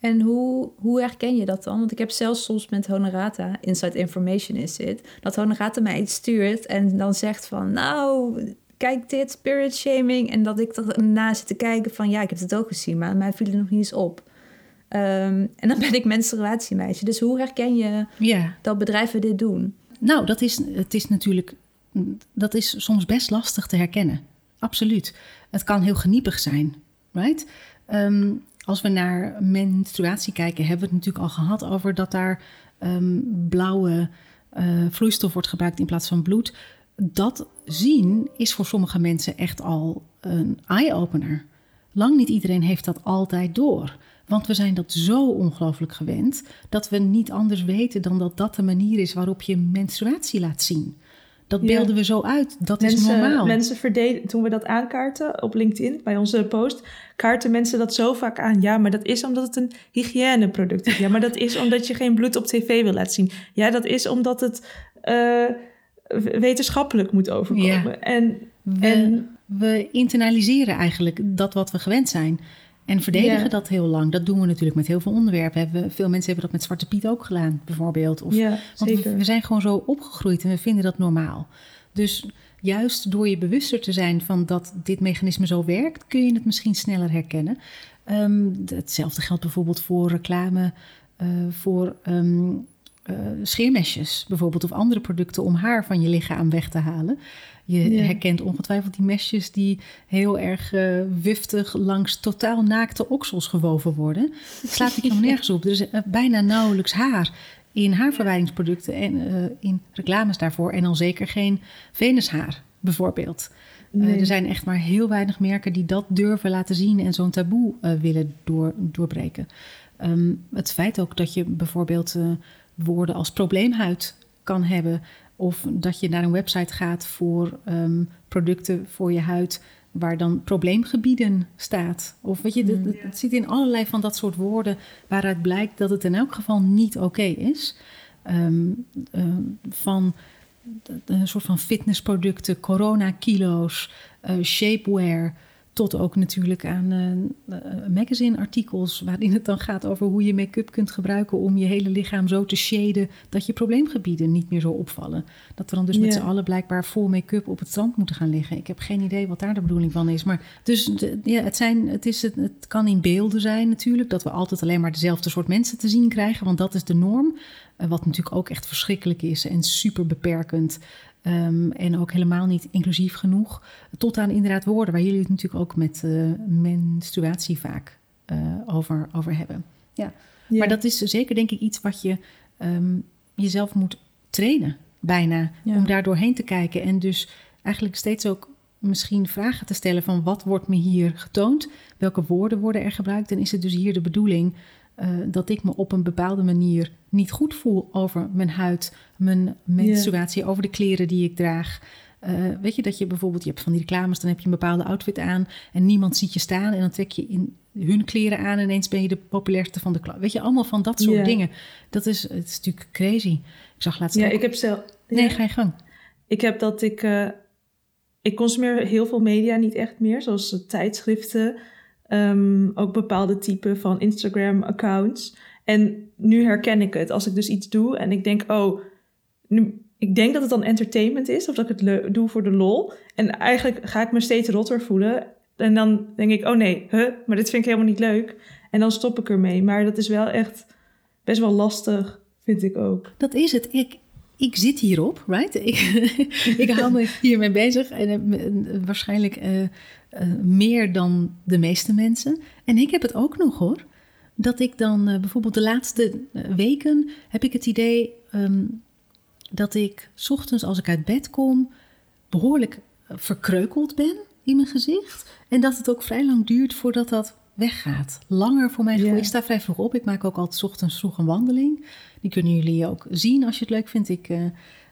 B: En hoe, hoe herken je dat dan? Want ik heb zelfs soms met Honorata, Inside Information is het, dat Honorata mij iets stuurt en dan zegt van, nou, kijk dit, spirit shaming. En dat ik erna zit te kijken van, ja, ik heb het ook gezien, maar mij viel er nog niet eens op. Um, en dan ben ik menstruatiemeisje. Dus hoe herken je ja. dat bedrijven dit doen?
D: Nou, dat is, het is natuurlijk, dat is soms best lastig te herkennen. Absoluut. Het kan heel geniepig zijn, right? Um, als we naar menstruatie kijken, hebben we het natuurlijk al gehad over dat daar um, blauwe uh, vloeistof wordt gebruikt in plaats van bloed. Dat zien is voor sommige mensen echt al een eye-opener. Lang niet iedereen heeft dat altijd door. Want we zijn dat zo ongelooflijk gewend dat we niet anders weten dan dat dat de manier is waarop je menstruatie laat zien. Dat beelden we zo uit. Dat
A: mensen,
D: is normaal.
A: Mensen verdeden, toen we dat aankaarten op LinkedIn, bij onze post, kaarten mensen dat zo vaak aan. Ja, maar dat is omdat het een hygiëneproduct is. Ja, maar dat is omdat je geen bloed op tv wil laten zien. Ja, dat is omdat het uh, wetenschappelijk moet overkomen. Ja. En,
D: we, en we internaliseren eigenlijk dat wat we gewend zijn. En verdedigen ja. dat heel lang. Dat doen we natuurlijk met heel veel onderwerpen. Hebben, veel mensen hebben dat met Zwarte Piet ook gedaan, bijvoorbeeld. Of,
A: ja,
D: want we, we, zijn gewoon zo opgegroeid en we vinden dat normaal. Dus juist door je bewuster te zijn van dat dit mechanisme zo werkt, kun je het misschien sneller herkennen. Um, hetzelfde geldt bijvoorbeeld voor reclame, uh, voor um, uh, scheermesjes bijvoorbeeld, of andere producten om haar van je lichaam weg te halen. Je ja. herkent ongetwijfeld die mesjes die heel erg uh, wiftig langs totaal naakte oksels gewoven worden. [laughs] Het slaat ik nog nergens op. Er is uh, bijna nauwelijks haar in haarverwijdingsproducten en uh, in reclames daarvoor. En al zeker geen venushaar, bijvoorbeeld. Nee. er zijn echt maar heel weinig merken die dat durven laten zien en zo'n taboe willen door, doorbreken. Um, het feit ook dat je bijvoorbeeld woorden als probleemhuid kan hebben of dat je naar een website gaat voor um, producten voor je huid waar dan probleemgebieden staat. Of weet je,
A: Mm.
D: het, het- het zit in allerlei van dat soort woorden waaruit blijkt dat het in elk geval niet oké is. Ehm, ehm, van een soort van fitnessproducten, corona-kilo's, eh, shapewear, tot ook natuurlijk aan eh, magazine-artikels waarin het dan gaat over hoe je make-up kunt gebruiken om je hele lichaam zo te shaden dat je probleemgebieden niet meer zo opvallen. Dat we dan dus met z'n allen blijkbaar vol make-up op het strand moeten gaan liggen. Ik heb geen idee wat daar de bedoeling van is. Maar dus de- ja, het, zijn, het, is het, het kan in beelden zijn natuurlijk, dat we altijd alleen maar dezelfde soort mensen te zien krijgen, want dat is de norm. Eh, wat natuurlijk ook echt verschrikkelijk is en super beperkend. Ehm, en ook helemaal niet inclusief genoeg. Tot aan inderdaad woorden, waar jullie het natuurlijk ook met eh, menstruatie vaak eh, over, over hebben.
A: Ja.
D: Maar dat is zeker denk ik iets wat je ehm, jezelf moet trainen, bijna.
A: Ja.
D: Om daar doorheen te kijken. En dus eigenlijk steeds ook misschien vragen te stellen van wat wordt me hier getoond? Welke woorden worden er gebruikt? En is het dus hier de bedoeling eh, dat ik me op een bepaalde manier niet goed voel over mijn huid, mijn menstruatie, over de kleren die ik draag? Eh, weet je dat je bijvoorbeeld, je hebt van die reclames, dan heb je een bepaalde outfit aan en niemand ziet je staan en dan trek je in hun kleren aan en ineens ben je de populairste van de klas. Weet je, allemaal van dat soort dingen. Dat is, het is natuurlijk crazy. Ik zag laatst
A: Ja,
D: ook-
A: ik heb zelf...
D: Nee,
A: ja.
D: ga je gang.
A: Ik heb dat ik... eh, ik consumeer heel veel media niet echt meer, zoals tijdschriften. ehm, ook bepaalde typen van Instagram-accounts. En nu herken ik het. Als ik dus iets doe en ik denk, oh... Ik denk dat het dan entertainment is, of dat ik het doe voor de lol. En eigenlijk ga ik me steeds rotter voelen. En dan denk ik, oh nee, huh, maar dit vind ik helemaal niet leuk. En dan stop ik ermee. Maar dat is wel echt best wel lastig, vind ik ook.
D: Dat is het. Ik, ik zit hierop, right? [laughs] Ik, [laughs] ik hou me hiermee bezig. En eh, eh, waarschijnlijk eh, meer dan de meeste mensen. En ik heb het ook nog hoor. Dat ik dan bijvoorbeeld de laatste weken heb ik het idee ehm, dat ik 's ochtends als ik uit bed kom behoorlijk eh, verkreukeld ben in mijn gezicht. En dat het ook vrij lang duurt voordat dat weggaat. Langer voor gevoel.
A: Ja.
D: Ik sta vrij vroeg op. Ik maak ook altijd 's ochtends vroeg een wandeling. Die kunnen jullie ook zien als je het leuk vindt. Ik,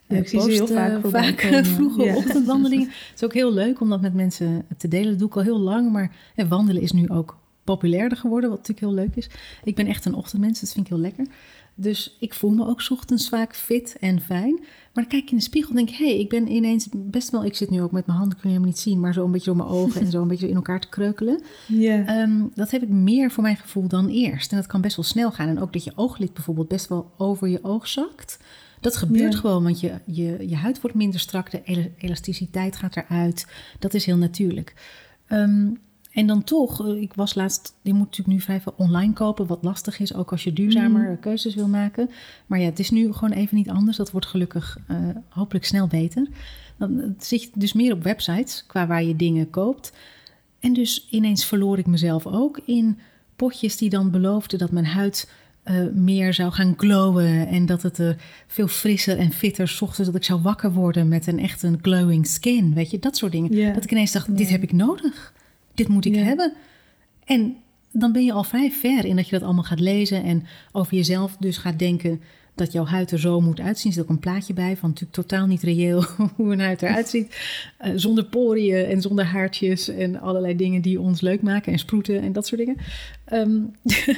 A: Ja, ik
D: post,
A: heel vaak
D: eh, vaak [laughs] vroege
A: Ja.
D: ochtendwandelingen. Het is ook heel leuk om dat met mensen te delen. Dat doe ik al heel lang. Maar eh, wandelen is nu ook populairder geworden, wat natuurlijk heel leuk is. Ik ben echt een ochtendmens, dat vind ik heel lekker. Dus ik voel me ook 's ochtends vaak fit en fijn. Maar dan kijk ik in de spiegel en denk ik, hé, hey, ik ben ineens best wel... Ik zit nu ook met mijn handen, kun je helemaal niet zien, maar zo een beetje door mijn ogen en zo een beetje in elkaar te kreukelen.
A: Ja.
D: Ehm, dat heb ik meer voor mijn gevoel dan eerst. En dat kan best wel snel gaan. En ook dat je ooglid bijvoorbeeld best wel over je oog zakt. Dat gebeurt
A: Ja.
D: gewoon, want je, je, je huid wordt minder strak, de ela- elasticiteit gaat eruit. Dat is heel natuurlijk. Ehm, en dan toch, eh, ik was laatst, je moet natuurlijk nu vrij veel online kopen, wat lastig is, ook als je duurzamer eh, keuzes wil maken. Maar ja, het is nu gewoon even niet anders. Dat wordt gelukkig eh, hopelijk snel beter. Dan zit je dus meer op websites qua waar je dingen koopt. En dus ineens verloor ik mezelf ook in potjes die dan beloofden dat mijn huid meer zou gaan glowen. En dat het er veel frisser en fitter, ochtends dat ik zou wakker worden met een echt een glowing skin. Weet je, dat soort dingen. Dat ik ineens dacht, dit heb ik nodig. Dit moet ik
A: Ja.
D: hebben. En dan ben je al vrij ver in dat je dat allemaal gaat lezen en over jezelf dus gaat denken dat jouw huid er zo moet uitzien. Er zit ook een plaatje bij van natuurlijk totaal niet reëel [laughs] hoe een huid eruit ziet. Eh, zonder poriën en zonder haartjes en allerlei dingen die ons leuk maken en sproeten en dat soort dingen. Ehm, [laughs]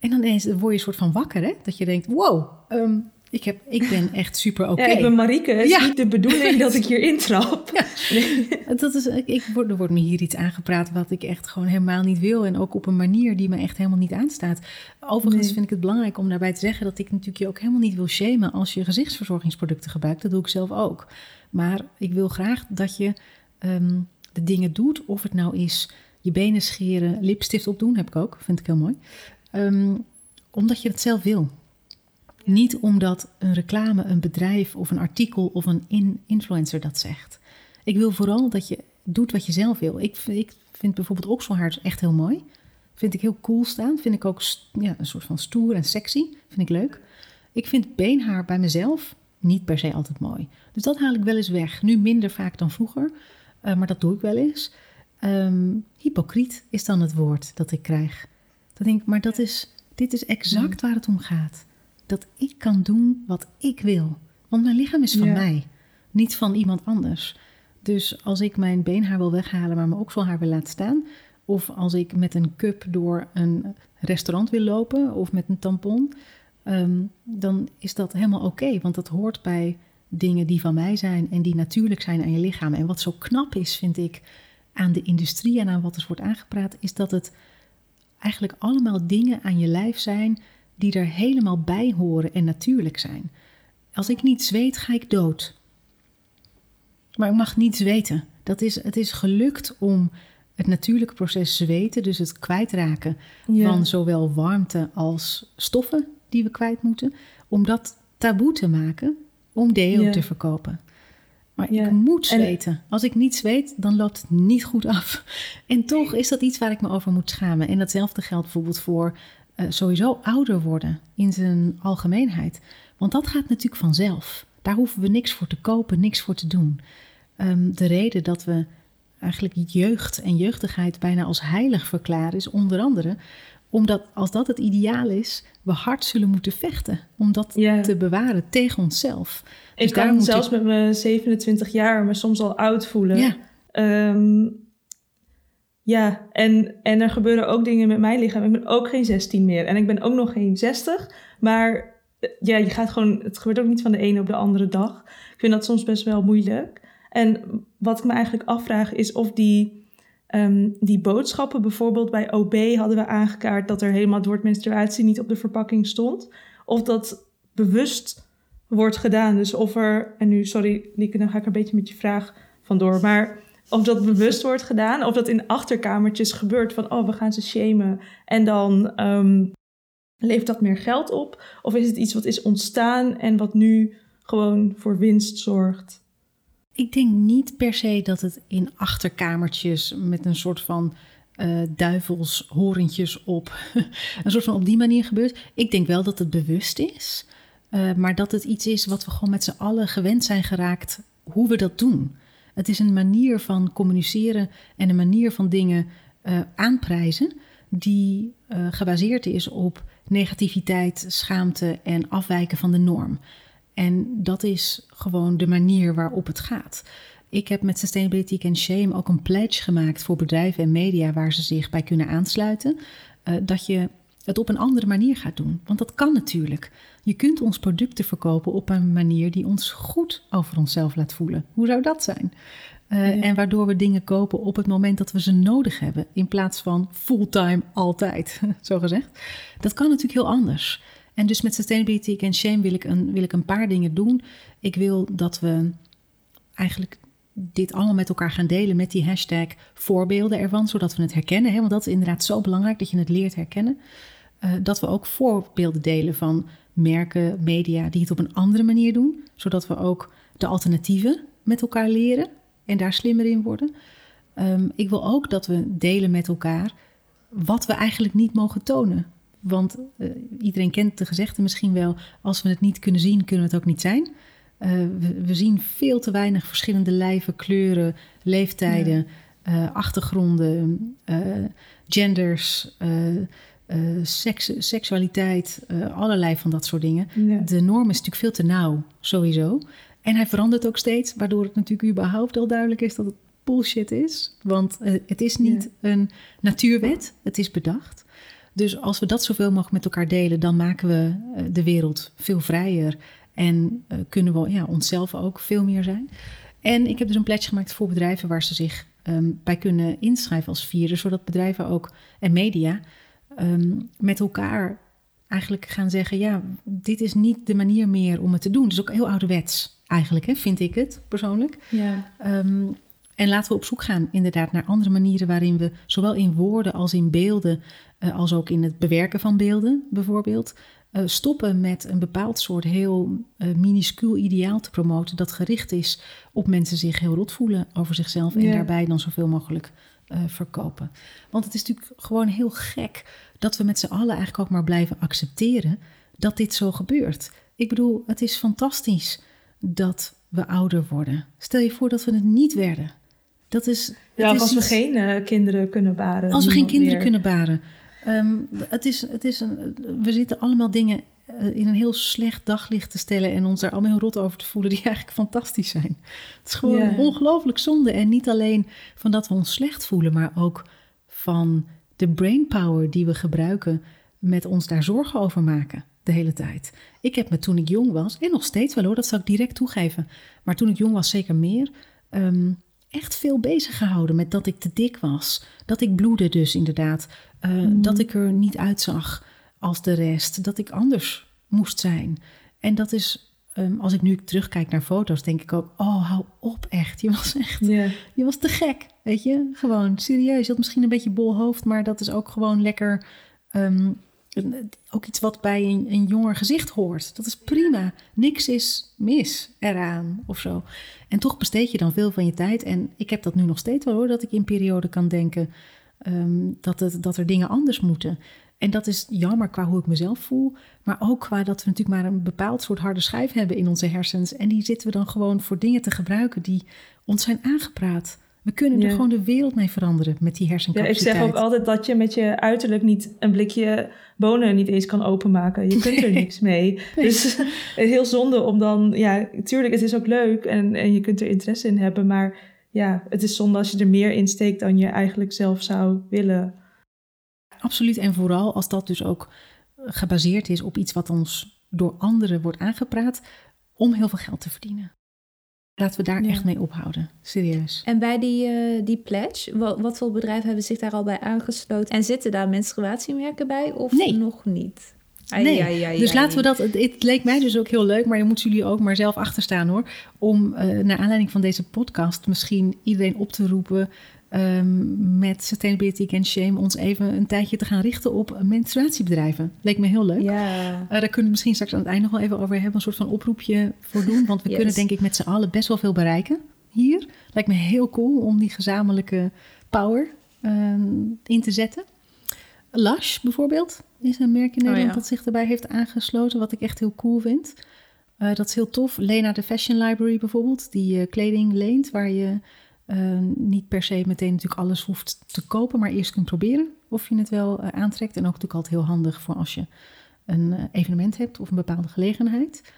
D: en dan ineens word je een soort van wakker, hè? Dat je denkt, wow, ehm, ik, heb, ik ben echt super oké.
A: Ja, ik ben Marieke. Het is
D: Ja.
A: niet de bedoeling dat ik hier [laughs] intrap. Nee. [laughs]
D: Dat is, ik, ik word, er wordt me hier iets aangepraat wat ik echt gewoon helemaal niet wil. En ook op een manier die me echt helemaal niet aanstaat. Overigens
A: Nee.
D: vind ik het belangrijk om daarbij te zeggen dat ik natuurlijk je ook helemaal niet wil shamen als je gezichtsverzorgingsproducten gebruikt. Dat doe ik zelf ook. Maar ik wil graag dat je ehm, de dingen doet, of het nou is je benen scheren, lipstift opdoen, heb ik ook, vind ik heel mooi. Ehm, omdat je het zelf wil. Niet omdat een reclame, een bedrijf of een artikel of een in- influencer dat zegt. Ik wil vooral dat je doet wat je zelf wil. Ik, ik vind bijvoorbeeld okselhaar echt heel mooi. Vind ik heel cool staan. Vind ik ook ja, een soort van stoer en sexy. Vind ik leuk. Ik vind beenhaar bij mezelf niet per se altijd mooi. Dus dat haal ik wel eens weg. Nu minder vaak dan vroeger. eh, maar dat doe ik wel eens. Ehm, hypocriet is dan het woord dat ik krijg. Dan denk ik, maar dat is, dit is exact waar het om gaat. Dat ik kan doen wat ik wil. Want mijn lichaam is van
A: Ja.
D: mij, niet van iemand anders. Dus als ik mijn beenhaar wil weghalen, maar mijn okselhaar wil laten staan, of als ik met een cup door een restaurant wil lopen of met een tampon, ehm, dan is dat helemaal oké, want dat hoort bij dingen die van mij zijn en die natuurlijk zijn aan je lichaam. En wat zo knap is, vind ik, aan de industrie en aan wat er wordt aangepraat, is dat het eigenlijk allemaal dingen aan je lijf zijn die er helemaal bij horen en natuurlijk zijn. Als ik niet zweet, ga ik dood. Maar ik mag niets weten. Dat is, het is gelukt om het natuurlijke proces zweten, dus het kwijtraken van zowel warmte als stoffen die we kwijt moeten, om dat taboe te maken om deo te verkopen. Maar ik moet zweten. Als ik niet zweet, dan loopt het niet goed af. En toch is dat iets waar ik me over moet schamen. En datzelfde geldt bijvoorbeeld voor uh, sowieso ouder worden in zijn algemeenheid. Want dat gaat natuurlijk vanzelf. Daar hoeven we niks voor te kopen, niks voor te doen. Ehm, de reden dat we eigenlijk jeugd en jeugdigheid bijna als heilig verklaren is onder andere omdat als dat het ideaal is, we hard zullen moeten vechten om dat te bewaren tegen onszelf.
A: Ik dus kan zelfs met mijn 27 jaar me soms al oud voelen. Ja, ehm, ja. En, en er gebeuren ook dingen met mijn lichaam. Ik ben ook geen 16 meer en ik ben ook nog geen 60. Maar ja, je gaat gewoon, het gebeurt ook niet van de ene op de andere dag. Ik vind dat soms best wel moeilijk. En wat ik me eigenlijk afvraag is of die Ehm, die boodschappen bijvoorbeeld bij OB hadden we aangekaart dat er helemaal het woord menstruatie niet op de verpakking stond. Of dat bewust wordt gedaan. Dus of er, en nu sorry Lieke, dan ga ik een beetje met je vraag vandoor. Maar of dat bewust wordt gedaan, of dat in achterkamertjes gebeurt van oh we gaan ze shamen en dan um, levert dat meer geld op. Of is het iets wat is ontstaan en wat nu gewoon voor winst zorgt?
D: Ik denk niet per se dat het in achterkamertjes met een soort van uh, op, [laughs] een soort van op die manier gebeurt. Ik denk wel dat het bewust is, uh, maar dat het iets is wat we gewoon met z'n allen gewend zijn geraakt hoe we dat doen. Het is een manier van communiceren en een manier van dingen uh, aanprijzen die gebaseerd is op negativiteit, schaamte en afwijken van de norm. En dat is gewoon de manier waarop het gaat. Ik heb met Sustainability and Shame ook een pledge gemaakt voor bedrijven en media waar ze zich bij kunnen aansluiten. Uh, dat je het op een andere manier gaat doen. Want dat kan natuurlijk. Je kunt ons producten verkopen op een manier die ons goed over onszelf laat voelen. Hoe zou dat zijn? Uh, En waardoor we dingen kopen op het moment dat we ze nodig hebben, in plaats van fulltime altijd, [laughs] zo gezegd. Dat kan natuurlijk heel anders. En dus met Sustainability and Shame wil ik, een, wil ik een paar dingen doen. Ik wil dat we eigenlijk dit allemaal met elkaar gaan delen met die hashtag voorbeelden ervan, zodat we het herkennen. Hè? Want dat is inderdaad zo belangrijk dat je het leert herkennen. Uh, dat we ook voorbeelden delen van merken, media die het op een andere manier doen, zodat we ook de alternatieven met elkaar leren en daar slimmer in worden. Um, ik wil ook dat we delen met elkaar wat we eigenlijk niet mogen tonen. Want uh, iedereen kent de gezegde misschien wel: als we het niet kunnen zien, kunnen we het ook niet zijn. Uh, we, we, zien veel te weinig verschillende lijven, kleuren, leeftijden, ja. uh, achtergronden, genders, seks, seksualiteit, allerlei van dat soort dingen. Ja. De norm is natuurlijk veel te nauw, sowieso. En hij verandert ook steeds, waardoor het natuurlijk überhaupt al duidelijk is dat het bullshit is. Want het is niet ja. een natuurwet, het is bedacht. Dus als we dat zoveel mogelijk met elkaar delen, dan maken we eh, de wereld veel vrijer en kunnen we ja, onszelf ook veel meer zijn. En ik heb dus een pledge gemaakt voor bedrijven waar ze zich um, bij kunnen inschrijven als vieren, zodat bedrijven ook en media um, met elkaar eigenlijk gaan zeggen: ja, dit is niet de manier meer om het te doen. Dus ook heel ouderwets eigenlijk, hè, vind ik het persoonlijk. Ja. Um, en laten we op zoek gaan inderdaad naar andere manieren waarin we zowel in woorden als in beelden, uh, als ook in het bewerken van beelden bijvoorbeeld, uh, stoppen met een bepaald soort heel uh, minuscuul ideaal te promoten dat gericht is op mensen zich heel rot voelen over zichzelf en daarbij dan zoveel mogelijk verkopen. Want het is natuurlijk gewoon heel gek dat we met z'n allen eigenlijk ook maar blijven accepteren dat dit zo gebeurt. Ik bedoel, het is fantastisch dat we ouder worden. Stel je voor dat we het niet werden. Dat is,
A: ja,
D: is
A: als we geen uh, kinderen kunnen baren.
D: Als we geen kinderen meer. kunnen baren. Um, het is, het is een, we zitten allemaal dingen eh, in een heel slecht daglicht te stellen en ons daar allemaal heel rot over te voelen, die [laughs] eigenlijk fantastisch zijn. Het is gewoon ongelooflijk zonde. En niet alleen van dat we ons slecht voelen, maar ook van de brainpower die we gebruiken met ons daar zorgen over maken de hele tijd. Ik heb me toen ik jong was, en nog steeds wel hoor, dat zal ik direct toegeven, maar toen ik jong was zeker meer, ehm, echt veel bezig gehouden met dat ik te dik was. Dat ik bloedde dus inderdaad. Eh, Dat ik er niet uitzag als de rest. Dat ik anders moest zijn. En dat is, ehm, als ik nu terugkijk naar foto's, denk ik ook, oh hou op echt. Je was echt je was te gek, weet je? Gewoon serieus. Je had misschien een beetje bol hoofd, maar dat is ook gewoon lekker. ehm, ook iets wat bij een, een jonger gezicht hoort. Dat is prima. Niks is mis eraan of zo. En toch besteed je dan veel van je tijd. En ik heb dat nu nog steeds wel hoor, dat ik in perioden kan denken ehm, dat, het, dat er dingen anders moeten. En dat is jammer qua hoe ik mezelf voel. Maar ook qua dat we natuurlijk maar een bepaald soort harde schijf hebben in onze hersens. En die zitten we dan gewoon voor dingen te gebruiken die ons zijn aangepraat. We kunnen er gewoon de wereld mee veranderen met die
A: Ja, ik
D: hersencapaciteit.
A: zeg ook altijd dat je met je uiterlijk niet een blikje bonen niet eens kan openmaken. Je kunt er niks mee. [laughs]
D: Nee.
A: Dus heel zonde om dan, ja, tuurlijk, het is ook leuk en, en je kunt er interesse in hebben, maar ja, het is zonde als je er meer in steekt dan je eigenlijk zelf zou willen.
D: Absoluut. En vooral als dat dus ook gebaseerd is op iets wat ons door anderen wordt aangepraat om heel veel geld te verdienen. Laten we daar
A: Ja.
D: echt mee ophouden. Serieus.
B: En bij die, eh, die pledge, wat, wat voor bedrijven hebben zich daar al bij aangesloten? En zitten daar menstruatiemerken bij of
D: Nee.
B: nog niet? Ai,
D: Nee,
B: ai, ai,
D: dus laten we dat. Het, het leek mij dus ook heel leuk, maar dan moeten jullie ook maar zelf achterstaan hoor. Om eh, naar aanleiding van deze podcast misschien iedereen op te roepen. Ehm, met Sustainability Against Shame ons even een tijdje te gaan richten op menstruatiebedrijven. Leek me heel leuk.
B: Ja,
D: Eh, daar kunnen we misschien straks aan het eind nog wel even over hebben. Een soort van oproepje voor doen. Want we
B: Yes.
D: kunnen denk ik met z'n allen best wel veel bereiken hier. Lijkt me heel cool om die gezamenlijke power ehm, in te zetten. Lush bijvoorbeeld is een merk in Nederland
B: ja.
D: dat zich erbij heeft aangesloten. Wat ik echt heel cool vind. Eh, dat is heel tof. Lena de Fashion Library bijvoorbeeld. Die eh, kleding leent waar je eh, niet per se meteen natuurlijk alles hoeft te kopen. Maar eerst kunt proberen of je het wel eh, aantrekt. En ook natuurlijk altijd heel handig voor als je een eh, evenement hebt of een bepaalde gelegenheid.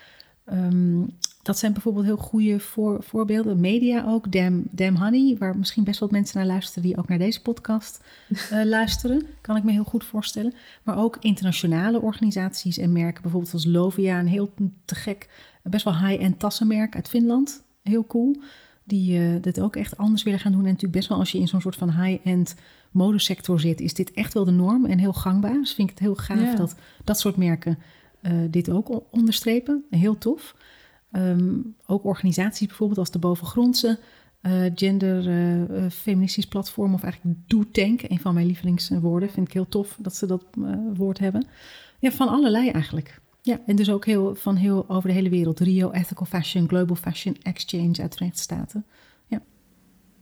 D: Ehm, dat zijn bijvoorbeeld heel goede voor, voorbeelden. Media ook, Damn, Damn Honey, waar misschien best wel mensen naar luisteren die ook naar deze podcast [laughs] luisteren. Kan ik me heel goed voorstellen. Maar ook internationale organisaties en merken, bijvoorbeeld als Lovia, een heel te gek, best wel high-end tassenmerk uit Finland. Heel cool. Die eh, dit ook echt anders willen gaan doen. En natuurlijk best wel als je in zo'n soort van high-end modesector zit, is dit echt wel de norm en heel gangbaar. Dus vind ik het heel gaaf
A: Ja.
D: dat dat soort merken eh, dit ook onderstrepen. Heel tof. Ehm, ook organisaties bijvoorbeeld als de Bovengrondse Gender eh, eh, Feministisch Platform, of eigenlijk Do Tank, een van mijn lievelingswoorden. Vind ik heel tof dat ze dat woord hebben. Ja, van allerlei eigenlijk. Ja, en dus ook heel, van heel over de hele wereld. Rio Ethical Fashion, Global Fashion Exchange uit de Verenigde Staten.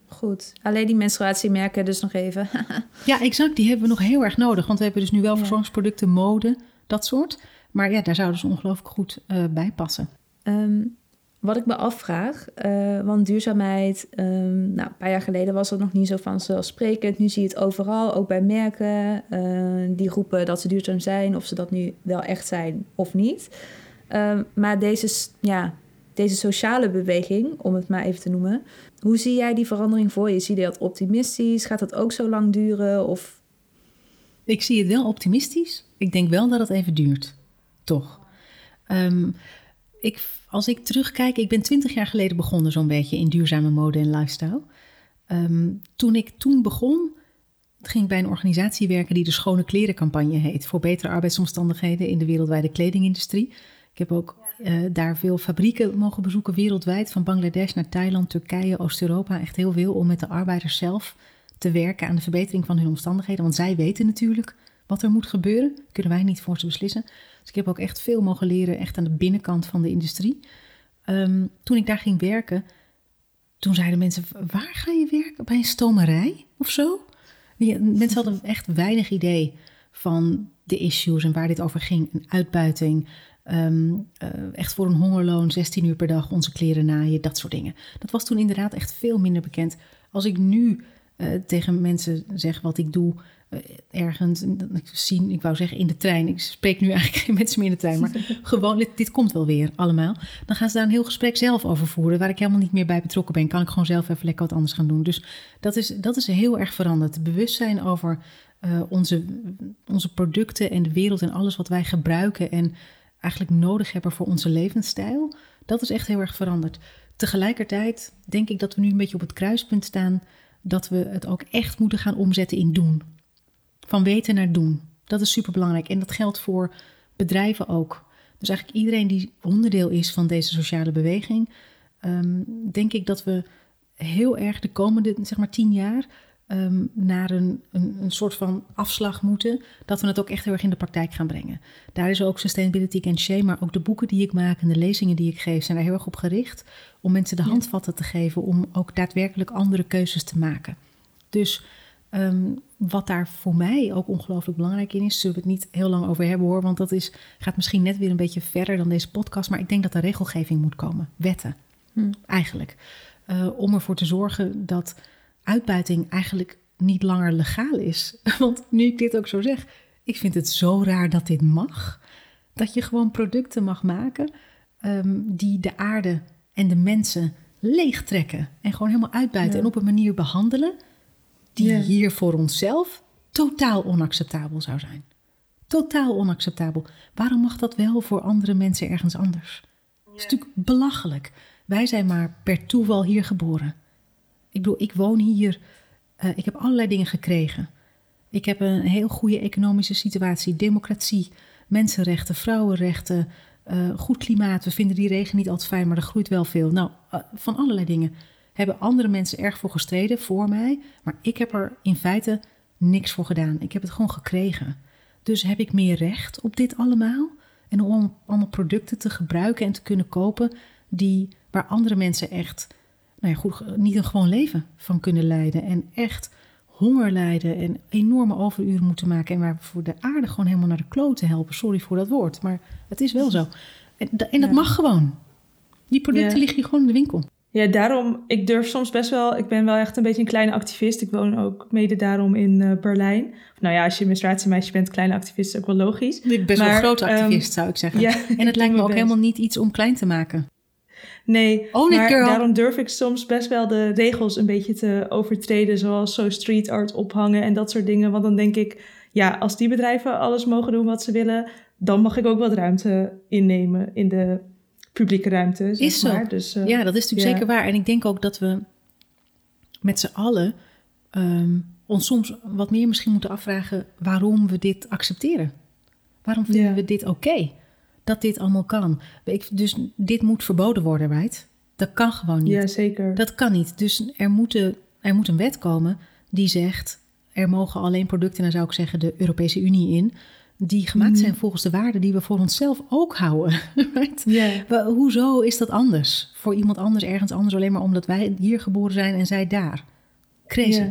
B: goed. Alleen die menstruatiemerken dus nog even. [laughs]
D: Ja, exact. Die hebben we nog heel erg nodig. Want we hebben dus nu wel
B: Ja.
D: verzorgingsproducten, mode, dat soort. Maar ja, daar zouden ze ongelooflijk goed eh, bij passen.
B: Ehm, wat ik me afvraag, eh, want duurzaamheid, ehm, nou, een paar jaar geleden was dat nog niet zo vanzelfsprekend. Nu zie je het overal, ook bij merken eh, die roepen dat ze duurzaam zijn, of ze dat nu wel echt zijn of niet. Ehm, maar deze, ja, deze sociale beweging, om het maar even te noemen, hoe zie jij die verandering voor je? Zie je dat optimistisch? Gaat dat ook zo lang duren? Of
D: Ik zie het wel optimistisch. Ik denk wel dat het even duurt. Toch. Ehm, ik, als ik terugkijk, ik ben twintig jaar geleden begonnen zo'n beetje in duurzame mode en lifestyle. Ehm, toen ik toen begon, ging ik bij een organisatie werken die de Schone Klerencampagne heet. Voor betere arbeidsomstandigheden in de wereldwijde kledingindustrie. Ik heb ook eh, daar veel fabrieken mogen bezoeken wereldwijd. Van Bangladesh naar Thailand, Turkije, Oost-Europa. Echt heel veel om met de arbeiders zelf te werken aan de verbetering van hun omstandigheden. Want zij weten natuurlijk wat er moet gebeuren. Kunnen wij niet voor ze beslissen. Dus ik heb ook echt veel mogen leren, echt aan de binnenkant van de industrie. Ehm, toen ik daar ging werken, toen zeiden mensen, waar ga je werken? Bij een stomerij of zo? Ja, mensen hadden echt weinig idee van de issues en waar dit over ging. Een uitbuiting, ehm, eh, echt voor een hongerloon, 16 uur per dag onze kleren naaien, dat soort dingen. Dat was toen inderdaad echt veel minder bekend. Als ik nu eh, tegen mensen zeg wat ik doe eh, ergens. Ik, zie, ik wou zeggen in de trein. Ik spreek nu [laughs] eigenlijk geen mensen meer in de trein. Maar [laughs] gewoon, dit, dit, komt wel weer allemaal. Dan gaan ze daar een heel gesprek zelf over voeren. Waar ik helemaal niet meer bij betrokken ben. Kan ik gewoon zelf even lekker wat anders gaan doen. Dus dat is, dat is heel erg veranderd. Bewustzijn over uh, onze, onze producten en de wereld en alles wat wij gebruiken. En eigenlijk nodig hebben voor onze levensstijl. Dat is echt heel erg veranderd. Tegelijkertijd denk ik dat we nu een beetje op het kruispunt staan dat we het ook echt moeten gaan omzetten in doen. Van weten naar doen. Dat is super belangrijk. En dat geldt voor bedrijven ook. Dus eigenlijk iedereen die onderdeel is van deze sociale beweging, um, denk ik dat we heel erg de komende zeg maar tien jaar um, naar een, een, een, soort van afslag moeten, dat we het ook echt heel erg in de praktijk gaan brengen. Daar is ook Sustainability Shame, maar ook de boeken die ik maak en de lezingen die ik geef, zijn daar heel erg op gericht om mensen de handvatten te geven om ook daadwerkelijk andere keuzes te maken. Dus um, wat daar voor mij ook ongelooflijk belangrijk in is, zullen we het niet heel lang over hebben hoor, want dat is, gaat misschien net weer een beetje verder dan deze podcast, maar ik denk dat er regelgeving moet komen, wetten hm. eigenlijk, uh, om ervoor te zorgen dat uitbuiting eigenlijk niet langer legaal is. [laughs] Want nu ik dit ook zo zeg, ik vind het zo raar dat dit mag. Dat je gewoon producten mag maken um, die de aarde en de mensen leegtrekken. En gewoon helemaal uitbuiten en op een manier behandelen die hier voor onszelf totaal onacceptabel zou zijn. Totaal onacceptabel. Waarom mag dat wel voor andere mensen ergens anders? Het is natuurlijk belachelijk. Wij zijn maar per toeval hier geboren. Ik bedoel, ik woon hier. Uh, ik heb allerlei dingen gekregen. Ik heb een heel goede economische situatie, democratie, mensenrechten, vrouwenrechten, uh, goed klimaat. We vinden die regen niet altijd fijn, maar er groeit wel veel. Nou, uh, van allerlei dingen hebben andere mensen erg voor gestreden voor mij, maar ik heb er in feite niks voor gedaan. Ik heb het gewoon gekregen. Dus heb ik meer recht op dit allemaal? En om allemaal producten te gebruiken en te kunnen kopen die waar andere mensen echt nou ja, goed, niet een gewoon leven van kunnen leiden. En echt honger lijden en enorme overuren moeten maken. En waar voor de aarde gewoon helemaal naar de kloten helpen. Sorry voor dat woord, maar het is wel zo. En, en dat mag gewoon. Die producten liggen hier gewoon in de winkel.
A: Ja, daarom, ik durf soms best wel, ik ben wel echt een beetje een kleine activist. Ik woon ook mede daarom in uh, Berlijn. Nou ja, als je menstruatiemeisje bent, kleine activist is ook wel logisch.
D: Ik ben wel een grote activist, um, zou ik zeggen. [laughs] Ja, en het lijkt me ook helemaal niet iets om klein te maken.
A: Nee, maar daarom durf ik soms best wel de regels een beetje te overtreden, zoals zo street art ophangen en dat soort dingen. Want dan denk ik, ja, als die bedrijven alles mogen doen wat ze willen, dan mag ik ook wat ruimte innemen in de publieke ruimte. Zeg
D: is zo. Dus, uh, ja, dat is natuurlijk zeker waar. En ik denk ook dat we met z'n allen um, ons soms wat meer misschien moeten afvragen waarom we dit accepteren. Waarom vinden ja. we dit oké? Okay? dat dit allemaal kan. Dus dit moet verboden worden, right? Dat kan gewoon niet.
A: Ja, zeker.
D: Dat kan niet. Dus er, moeten, er moet een wet komen die zegt... er mogen alleen producten, dan zou ik zeggen de Europese Unie in... die gemaakt mhm. zijn volgens de waarden die we voor onszelf ook houden. [laughs] Right? Yeah. Hoezo is dat anders? Voor iemand anders, ergens anders... alleen maar omdat wij hier geboren zijn en zij daar. Crazy. Yeah.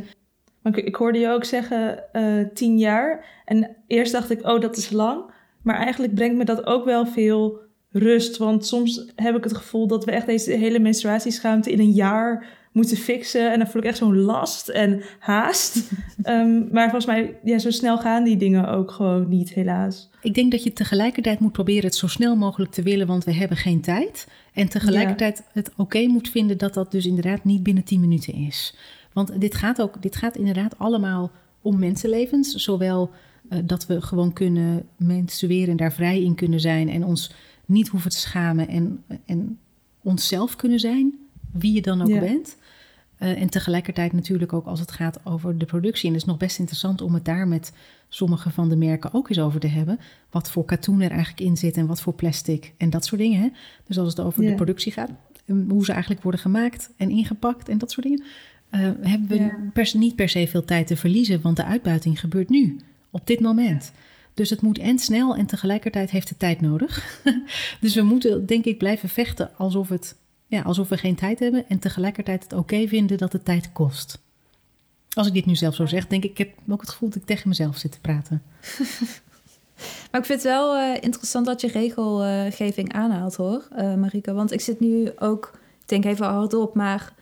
A: Maar ik, ik hoorde je ook zeggen uh, tien jaar. En eerst dacht ik, oh, dat is lang... Maar eigenlijk brengt me dat ook wel veel rust. Want soms heb ik het gevoel dat we echt deze hele menstruatieschaamte in een jaar moeten fixen. En dan voel ik echt zo'n last en haast. um, [laughs] maar volgens mij, ja, zo snel gaan die dingen ook gewoon niet, helaas.
D: Ik denk dat je tegelijkertijd moet proberen het zo snel mogelijk te willen, want we hebben geen tijd. En tegelijkertijd het oké moet vinden dat dat dus inderdaad niet binnen 10 minuten is. Want dit gaat ook, dit gaat inderdaad allemaal om mensenlevens. Zowel uh, dat we gewoon kunnen menstrueren en daar vrij in kunnen zijn en ons niet hoeven te schamen en, en onszelf kunnen zijn, wie je dan ook ja. bent. Uh, en tegelijkertijd natuurlijk ook als het gaat over de productie. En het is nog best interessant om het daar met sommige van de merken ook eens over te hebben. Wat voor katoen er eigenlijk in zit en wat voor plastic en dat soort dingen. Hè? Dus als het over ja. de productie gaat, hoe ze eigenlijk worden gemaakt en ingepakt en dat soort dingen. Uh, hebben we ja. pers niet per se veel tijd te verliezen, want de uitbuiting gebeurt nu op dit moment. Dus het moet en snel en tegelijkertijd heeft het tijd nodig. [laughs] dus we moeten, denk ik, blijven vechten alsof, het, ja, alsof we geen tijd hebben en tegelijkertijd het oké vinden dat het tijd kost. Als ik dit nu zelf zo zeg, denk ik, ik heb ook het gevoel dat ik tegen mezelf zit te praten. [laughs]
B: maar ik vind het wel uh, interessant dat je regelgeving aanhaalt hoor, uh, Marike. Want ik zit nu ook, ik denk even hardop, maar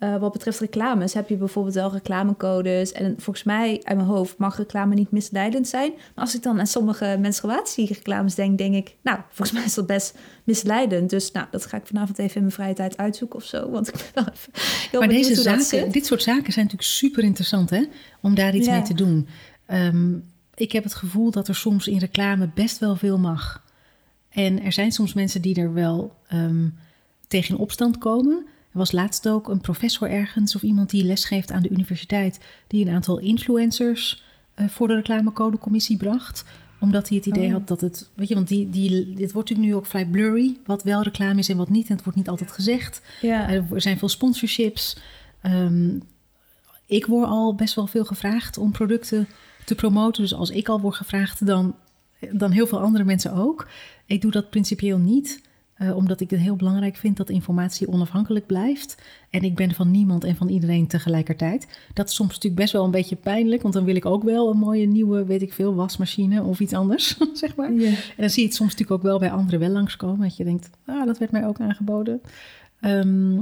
B: eh, wat betreft reclames heb je bijvoorbeeld wel reclamecodes. En volgens mij, uit mijn hoofd, mag reclame niet misleidend zijn. Maar als ik dan aan sommige menstruatiereclames denk, denk ik... nou, volgens mij is dat best misleidend. Dus nou, dat ga ik vanavond even in mijn vrije tijd uitzoeken of zo. Want ik ben wel even heel
D: maar deze zaken, dit soort zaken zijn natuurlijk super interessant, hè? Om daar iets
B: Ja.
D: mee te doen. Ehm, ik heb het gevoel dat er soms in reclame best wel veel mag. En er zijn soms mensen die er wel ehm, tegen in opstand komen. Er was laatst ook een professor ergens of iemand die lesgeeft aan de universiteit, die een aantal influencers eh, voor de reclamecodecommissie bracht omdat hij het idee
B: Oh.
D: had dat het, weet je, want die, die, dit wordt natuurlijk nu ook vrij blurry, wat wel reclame is en wat niet. En het wordt niet altijd gezegd.
B: Ja.
D: Er zijn veel sponsorships. Ehm, ik word al best wel veel gevraagd om producten te promoten. Dus als ik al word gevraagd, dan, dan heel veel andere mensen ook. Ik doe dat principieel niet, eh, omdat ik het heel belangrijk vind dat informatie onafhankelijk blijft. En ik ben van niemand en van iedereen tegelijkertijd. Dat is soms natuurlijk best wel een beetje pijnlijk, want dan wil ik ook wel een mooie nieuwe, weet ik veel, wasmachine of iets anders, [laughs] zeg maar. En dan zie je het soms natuurlijk ook wel bij anderen wel langskomen. Dat je denkt, ah, dat werd mij ook aangeboden. Ehm,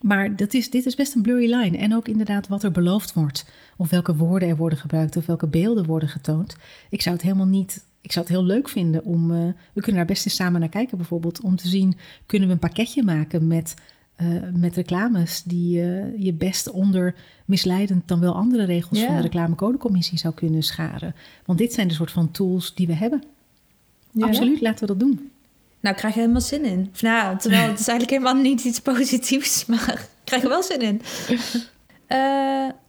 D: maar dat is, dit is best een blurry line. En ook inderdaad wat er beloofd wordt. Of welke woorden er worden gebruikt. Of welke beelden worden getoond. Ik zou het helemaal niet... Ik zou het heel leuk vinden om... eh, we kunnen daar best eens samen naar kijken bijvoorbeeld. Om te zien, kunnen we een pakketje maken met, eh, met reclames... die eh, je best onder misleidend dan wel andere regels
B: Ja.
D: van de reclamecodecommissie zou kunnen scharen. Want dit zijn de soort van tools die we hebben.
B: Ja.
D: Absoluut, laten we dat doen.
B: Nou, ik krijg er helemaal zin in. Of nou, terwijl het is eigenlijk helemaal niet iets positiefs, [laughs] maar ik krijg er wel zin in.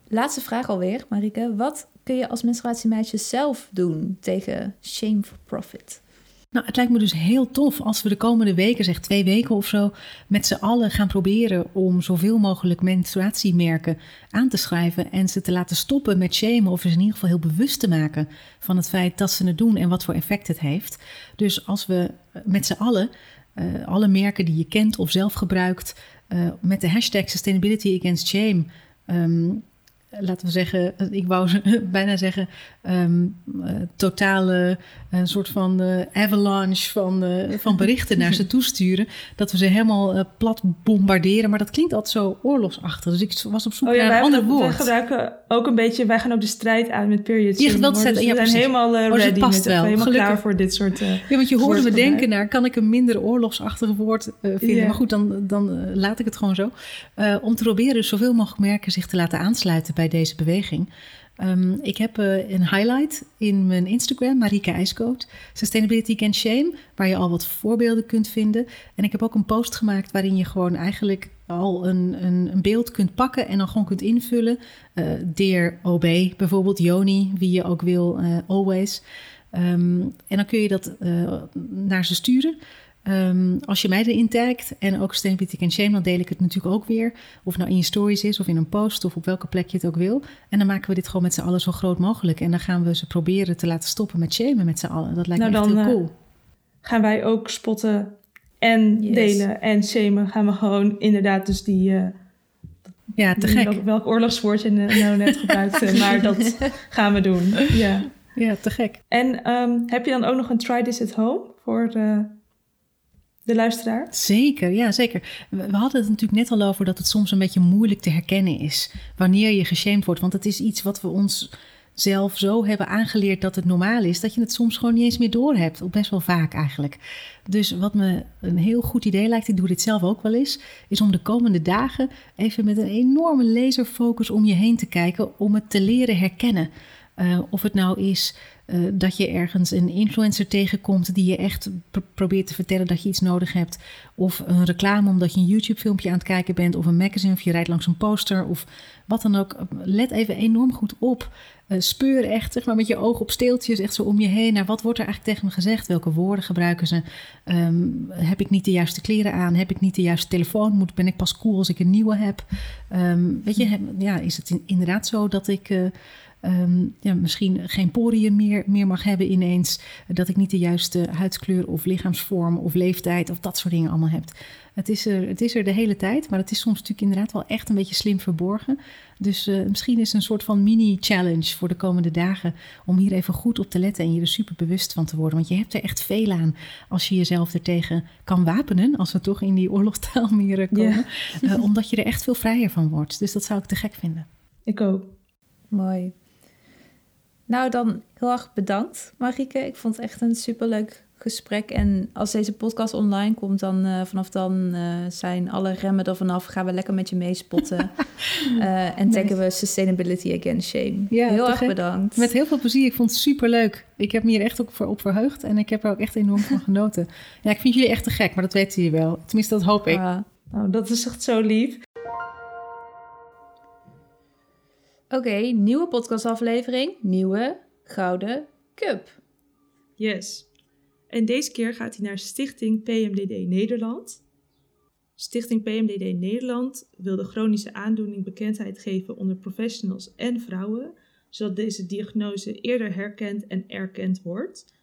B: Laatste vraag alweer, Marike. Wat kun je als menstruatiemeisje zelf doen tegen shame for profit?
D: Nou, het lijkt me dus heel tof als we de komende weken, zeg twee weken of zo, met z'n allen gaan proberen om zoveel mogelijk menstruatiemerken aan te schrijven en ze te laten stoppen met shamen of ze in ieder geval heel bewust te maken van het feit dat ze het doen en wat voor effect het heeft. Dus als we eh, met z'n allen, eh, alle merken die je kent of zelf gebruikt, eh, met de hashtag Sustainability Against Shame ehm, laten we zeggen, ik wou [laughs] bijna zeggen, ehm, eh, totale een soort van eh, avalanche van, eh, van berichten naar ze [laughs] toesturen. Dat we ze helemaal eh, plat bombarderen. Maar dat klinkt altijd zo oorlogsachtig. Dus ik was op zoek
A: Oh ja,
D: naar een ander
A: hebben- wij
D: woord.
A: gebruiken ook een beetje... Wij gaan ook de strijd aan met period
D: Ja,
A: shaming,
D: geweld
A: hoor.
D: strijd,
A: Dus
D: ja,
A: we zijn
D: precies.
A: helemaal eh,
D: Oh, dus
A: ready.
D: past
A: met,
D: wel,
A: helemaal
D: gelukkig.
A: klaar voor dit soort... eh,
D: Ja, want je hoorde me denken naar, kan ik een minder oorlogsachtig woord eh, vinden? Maar goed, dan, dan eh, laat ik het gewoon zo. Eh, om te proberen dus zoveel mogelijk merken zich te laten aansluiten bij deze beweging. Ehm, ik heb eh, een highlight in mijn Instagram, Marika IJskoot, Sustainability Can Shame, waar je al wat voorbeelden kunt vinden. En ik heb ook een post gemaakt waarin je gewoon eigenlijk al een, een, een beeld kunt pakken en dan gewoon kunt invullen. Eh Dear OB, bijvoorbeeld Joni, wie je ook wil, eh, always. Ehm, en dan kun je dat naar ze sturen. Ehm, als je mij erin tagt en ook Sustainability Can Shame, dan deel ik het natuurlijk ook weer. Of nou in je stories is of in een post of op welke plek je het ook wil. En dan maken we dit gewoon met z'n allen zo groot mogelijk. En dan gaan we ze proberen te laten stoppen met shamen met z'n allen. Dat lijkt
A: Nou,
D: me echt
A: dan,
D: heel
A: eh,
D: cool.
A: gaan wij ook spotten en
B: Yes.
A: delen en shamen. Gaan we gewoon inderdaad dus die... eh,
D: Ja, te
A: die-
D: gek.
A: Welk, welk oorlogswoord je nou net [laughs] gebruikte. maar dat gaan we doen. Ja.
D: Ja, te gek.
A: En ehm, heb je dan ook nog een try this at home voor de, de luisteraar?
D: Zeker, ja zeker. We hadden het natuurlijk net al over dat het soms een beetje moeilijk te herkennen is wanneer je geshamed wordt. Want het is iets wat we ons zelf zo hebben aangeleerd dat het normaal is, dat je het soms gewoon niet eens meer doorhebt. Best wel vaak eigenlijk. Dus wat me een heel goed idee lijkt, ik doe dit zelf ook wel eens, is om de komende dagen even met een enorme laserfocus om je heen te kijken om het te leren herkennen. Uh, of het nou is uh, dat je ergens een influencer tegenkomt die je echt pr probeert te vertellen dat je iets nodig hebt. Of een reclame omdat je een YouTube-filmpje aan het kijken bent. Of een magazine of je rijdt langs een poster. Of wat dan ook. Let even enorm goed op. Uh, speur echt zeg maar, met je ogen op steeltjes echt zo om je heen naar wat wordt er eigenlijk tegen me gezegd. Welke woorden gebruiken ze? Um, heb ik niet de juiste kleren aan? Heb ik niet de juiste telefoon? Moet, ben ik pas cool als ik een nieuwe heb? Um, weet je, heb, ja, is het in, inderdaad zo dat ik ehm, ja, misschien geen poriën meer, meer mag hebben ineens. Dat ik niet de juiste huidskleur of lichaamsvorm of leeftijd of dat soort dingen allemaal heb. Het is, er, het is er de hele tijd, maar het is soms natuurlijk inderdaad wel echt een beetje slim verborgen. Dus uh, misschien is het een soort van mini-challenge voor de komende dagen om hier even goed op te letten en je er super bewust van te worden. Want je hebt er echt veel aan als je jezelf ertegen kan wapenen, als we toch in die oorlogstaal meer komen. Ja. Uh, omdat je er echt veel vrijer van wordt. Dus dat zou ik te gek vinden.
A: Ik ook.
B: Mooi. Nou, dan heel erg bedankt, Marieke. Ik vond het echt een superleuk gesprek. En als deze podcast online komt, dan uh, vanaf dan uh, zijn alle remmen er vanaf. Gaan we lekker met je meespotten. uh, [laughs] en taggen we Sustainability Against Shame. Ja, heel erg bedankt.
D: Met heel veel plezier. Ik vond het super leuk. Ik heb me hier echt ook voor op verheugd. En ik heb er ook echt enorm van genoten. Ja, ik vind jullie echt te gek, maar dat weten jullie wel. Tenminste, dat hoop ik. Ah,
A: oh, dat is echt zo lief.
B: Oké, nieuwe podcastaflevering. Nieuwe Gouden Cup.
A: Yes. En deze keer gaat hij naar Stichting PMDD Nederland. Stichting PMDD Nederland wil de chronische aandoening bekendheid geven onder professionals en vrouwen, zodat deze diagnose eerder herkend en erkend wordt.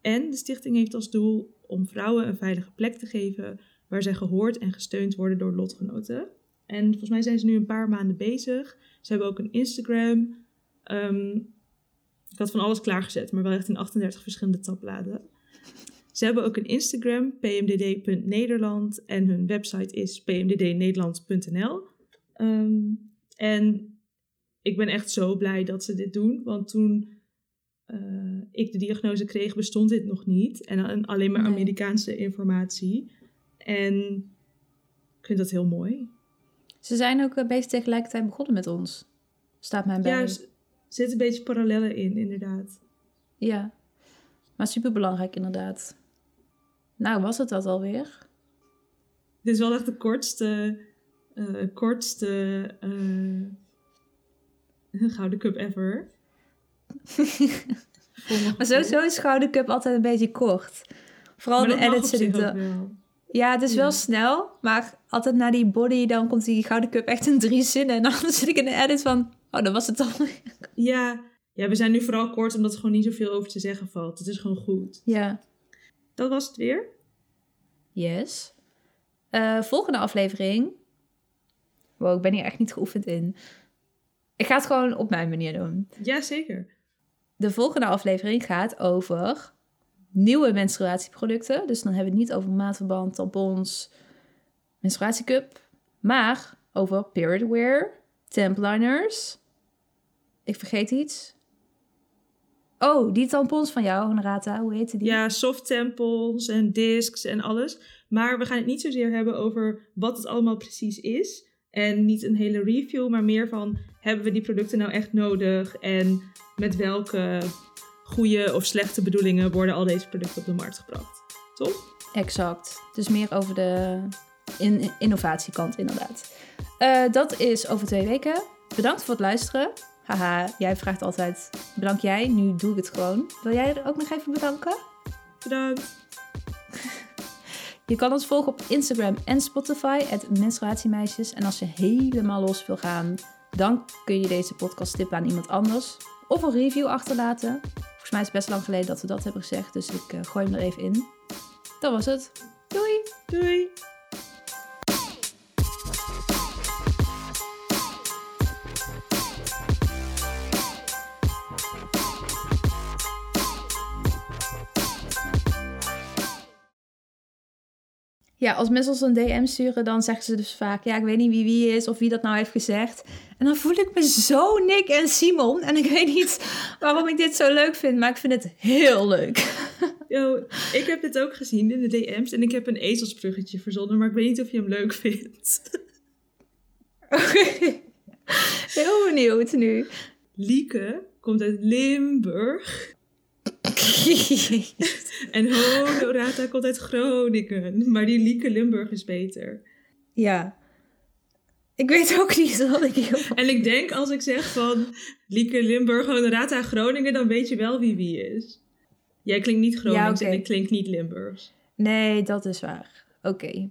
A: En de stichting heeft als doel om vrouwen een veilige plek te geven waar zij gehoord en gesteund worden door lotgenoten. En volgens mij zijn ze nu een paar maanden bezig. Ze hebben ook een Instagram. Um, ik had van alles klaargezet, maar wel echt in 38 verschillende tabbladen. Ze hebben ook een Instagram, pmdd.nederland. En hun website is pmddnederland.nl. Um, ehm, en ik ben echt zo blij dat ze dit doen. Want toen uh, ik de diagnose kreeg, bestond dit nog niet. En alleen maar Amerikaanse informatie. En ik vind dat heel mooi.
B: Ze zijn ook een beetje tegelijkertijd begonnen met ons. Staat mij bij. Ja, er
A: zitten een beetje parallellen in, inderdaad.
B: Ja, maar super belangrijk inderdaad. Nou, was het dat alweer?
A: Dit is wel echt de kortste, uh, kortste uh, Gouden Cup ever. [laughs]
B: maar sowieso is Gouden Cup altijd een beetje kort. Vooral de edits zitten. Ja, het is wel snel, maar altijd na die body, dan komt die Gouden Cup echt in drie zinnen. En dan [laughs] zit ik in de edit van, oh, dat was het al.
A: Ja, ja, we zijn nu vooral kort omdat er gewoon niet zoveel over te zeggen valt. Het is gewoon goed.
B: Ja.
A: Dat was het weer.
B: Yes. Uh, volgende aflevering. Wow, ik ben hier echt niet geoefend in. Ik ga het gewoon op mijn manier doen.
A: Ja, zeker.
B: De volgende aflevering gaat over nieuwe menstruatieproducten. Dus dan hebben we het niet over maatverband, tampons, menstruatiecup. Maar over period wear, templiners. Ik vergeet iets. Oh, die tampons van jou, Honorata, hoe heette die?
A: Ja, soft tampons en discs en alles. Maar we gaan het niet zozeer hebben over wat het allemaal precies is. En niet een hele review, maar meer van hebben we die producten nou echt nodig? En met welke goede of slechte bedoelingen worden al deze producten op de markt gebracht? Toch?
B: Exact. Dus meer over de in innovatiekant, inderdaad. Uh, dat is over twee weken. Bedankt voor het luisteren. Haha, jij vraagt altijd, bedank jij? Nu doe ik het gewoon. Wil jij er ook nog even bedanken?
A: Bedankt. [laughs]
B: Je kan ons volgen op Instagram en Spotify, het menstruatiemeisjes. En als je helemaal los wil gaan, dan kun je deze podcast tippen aan iemand anders. Of een review achterlaten. Volgens mij is het best lang geleden dat we dat hebben gezegd, dus ik uh, gooi hem er even in. Dat was het. Doei!
A: Doei!
B: Ja, als mensen ons een DM sturen, dan zeggen ze dus vaak... ja, ik weet niet wie wie is of wie dat nou heeft gezegd. En dan voel ik me zo Nick en Simon. En ik weet niet waarom ik dit zo leuk vind, maar ik vind het heel leuk. [laughs]
A: Yo, ik heb dit ook gezien in de DM's en ik heb een ezelsbruggetje verzonnen... maar ik weet niet of je hem leuk vindt. [laughs]
B: Heel benieuwd nu.
A: Lieke komt uit Limburg. [laughs] en Honorata komt uit Groningen. Maar die Lieke Limburg is beter.
B: Ja. Ik weet ook niet wat ik
A: heel En ik denk als ik zeg van Lieke Limburg, Honorata Groningen, dan weet je wel wie wie is. Jij klinkt niet Gronings en ik klink niet Limburgs.
B: Nee, dat is waar. Oké.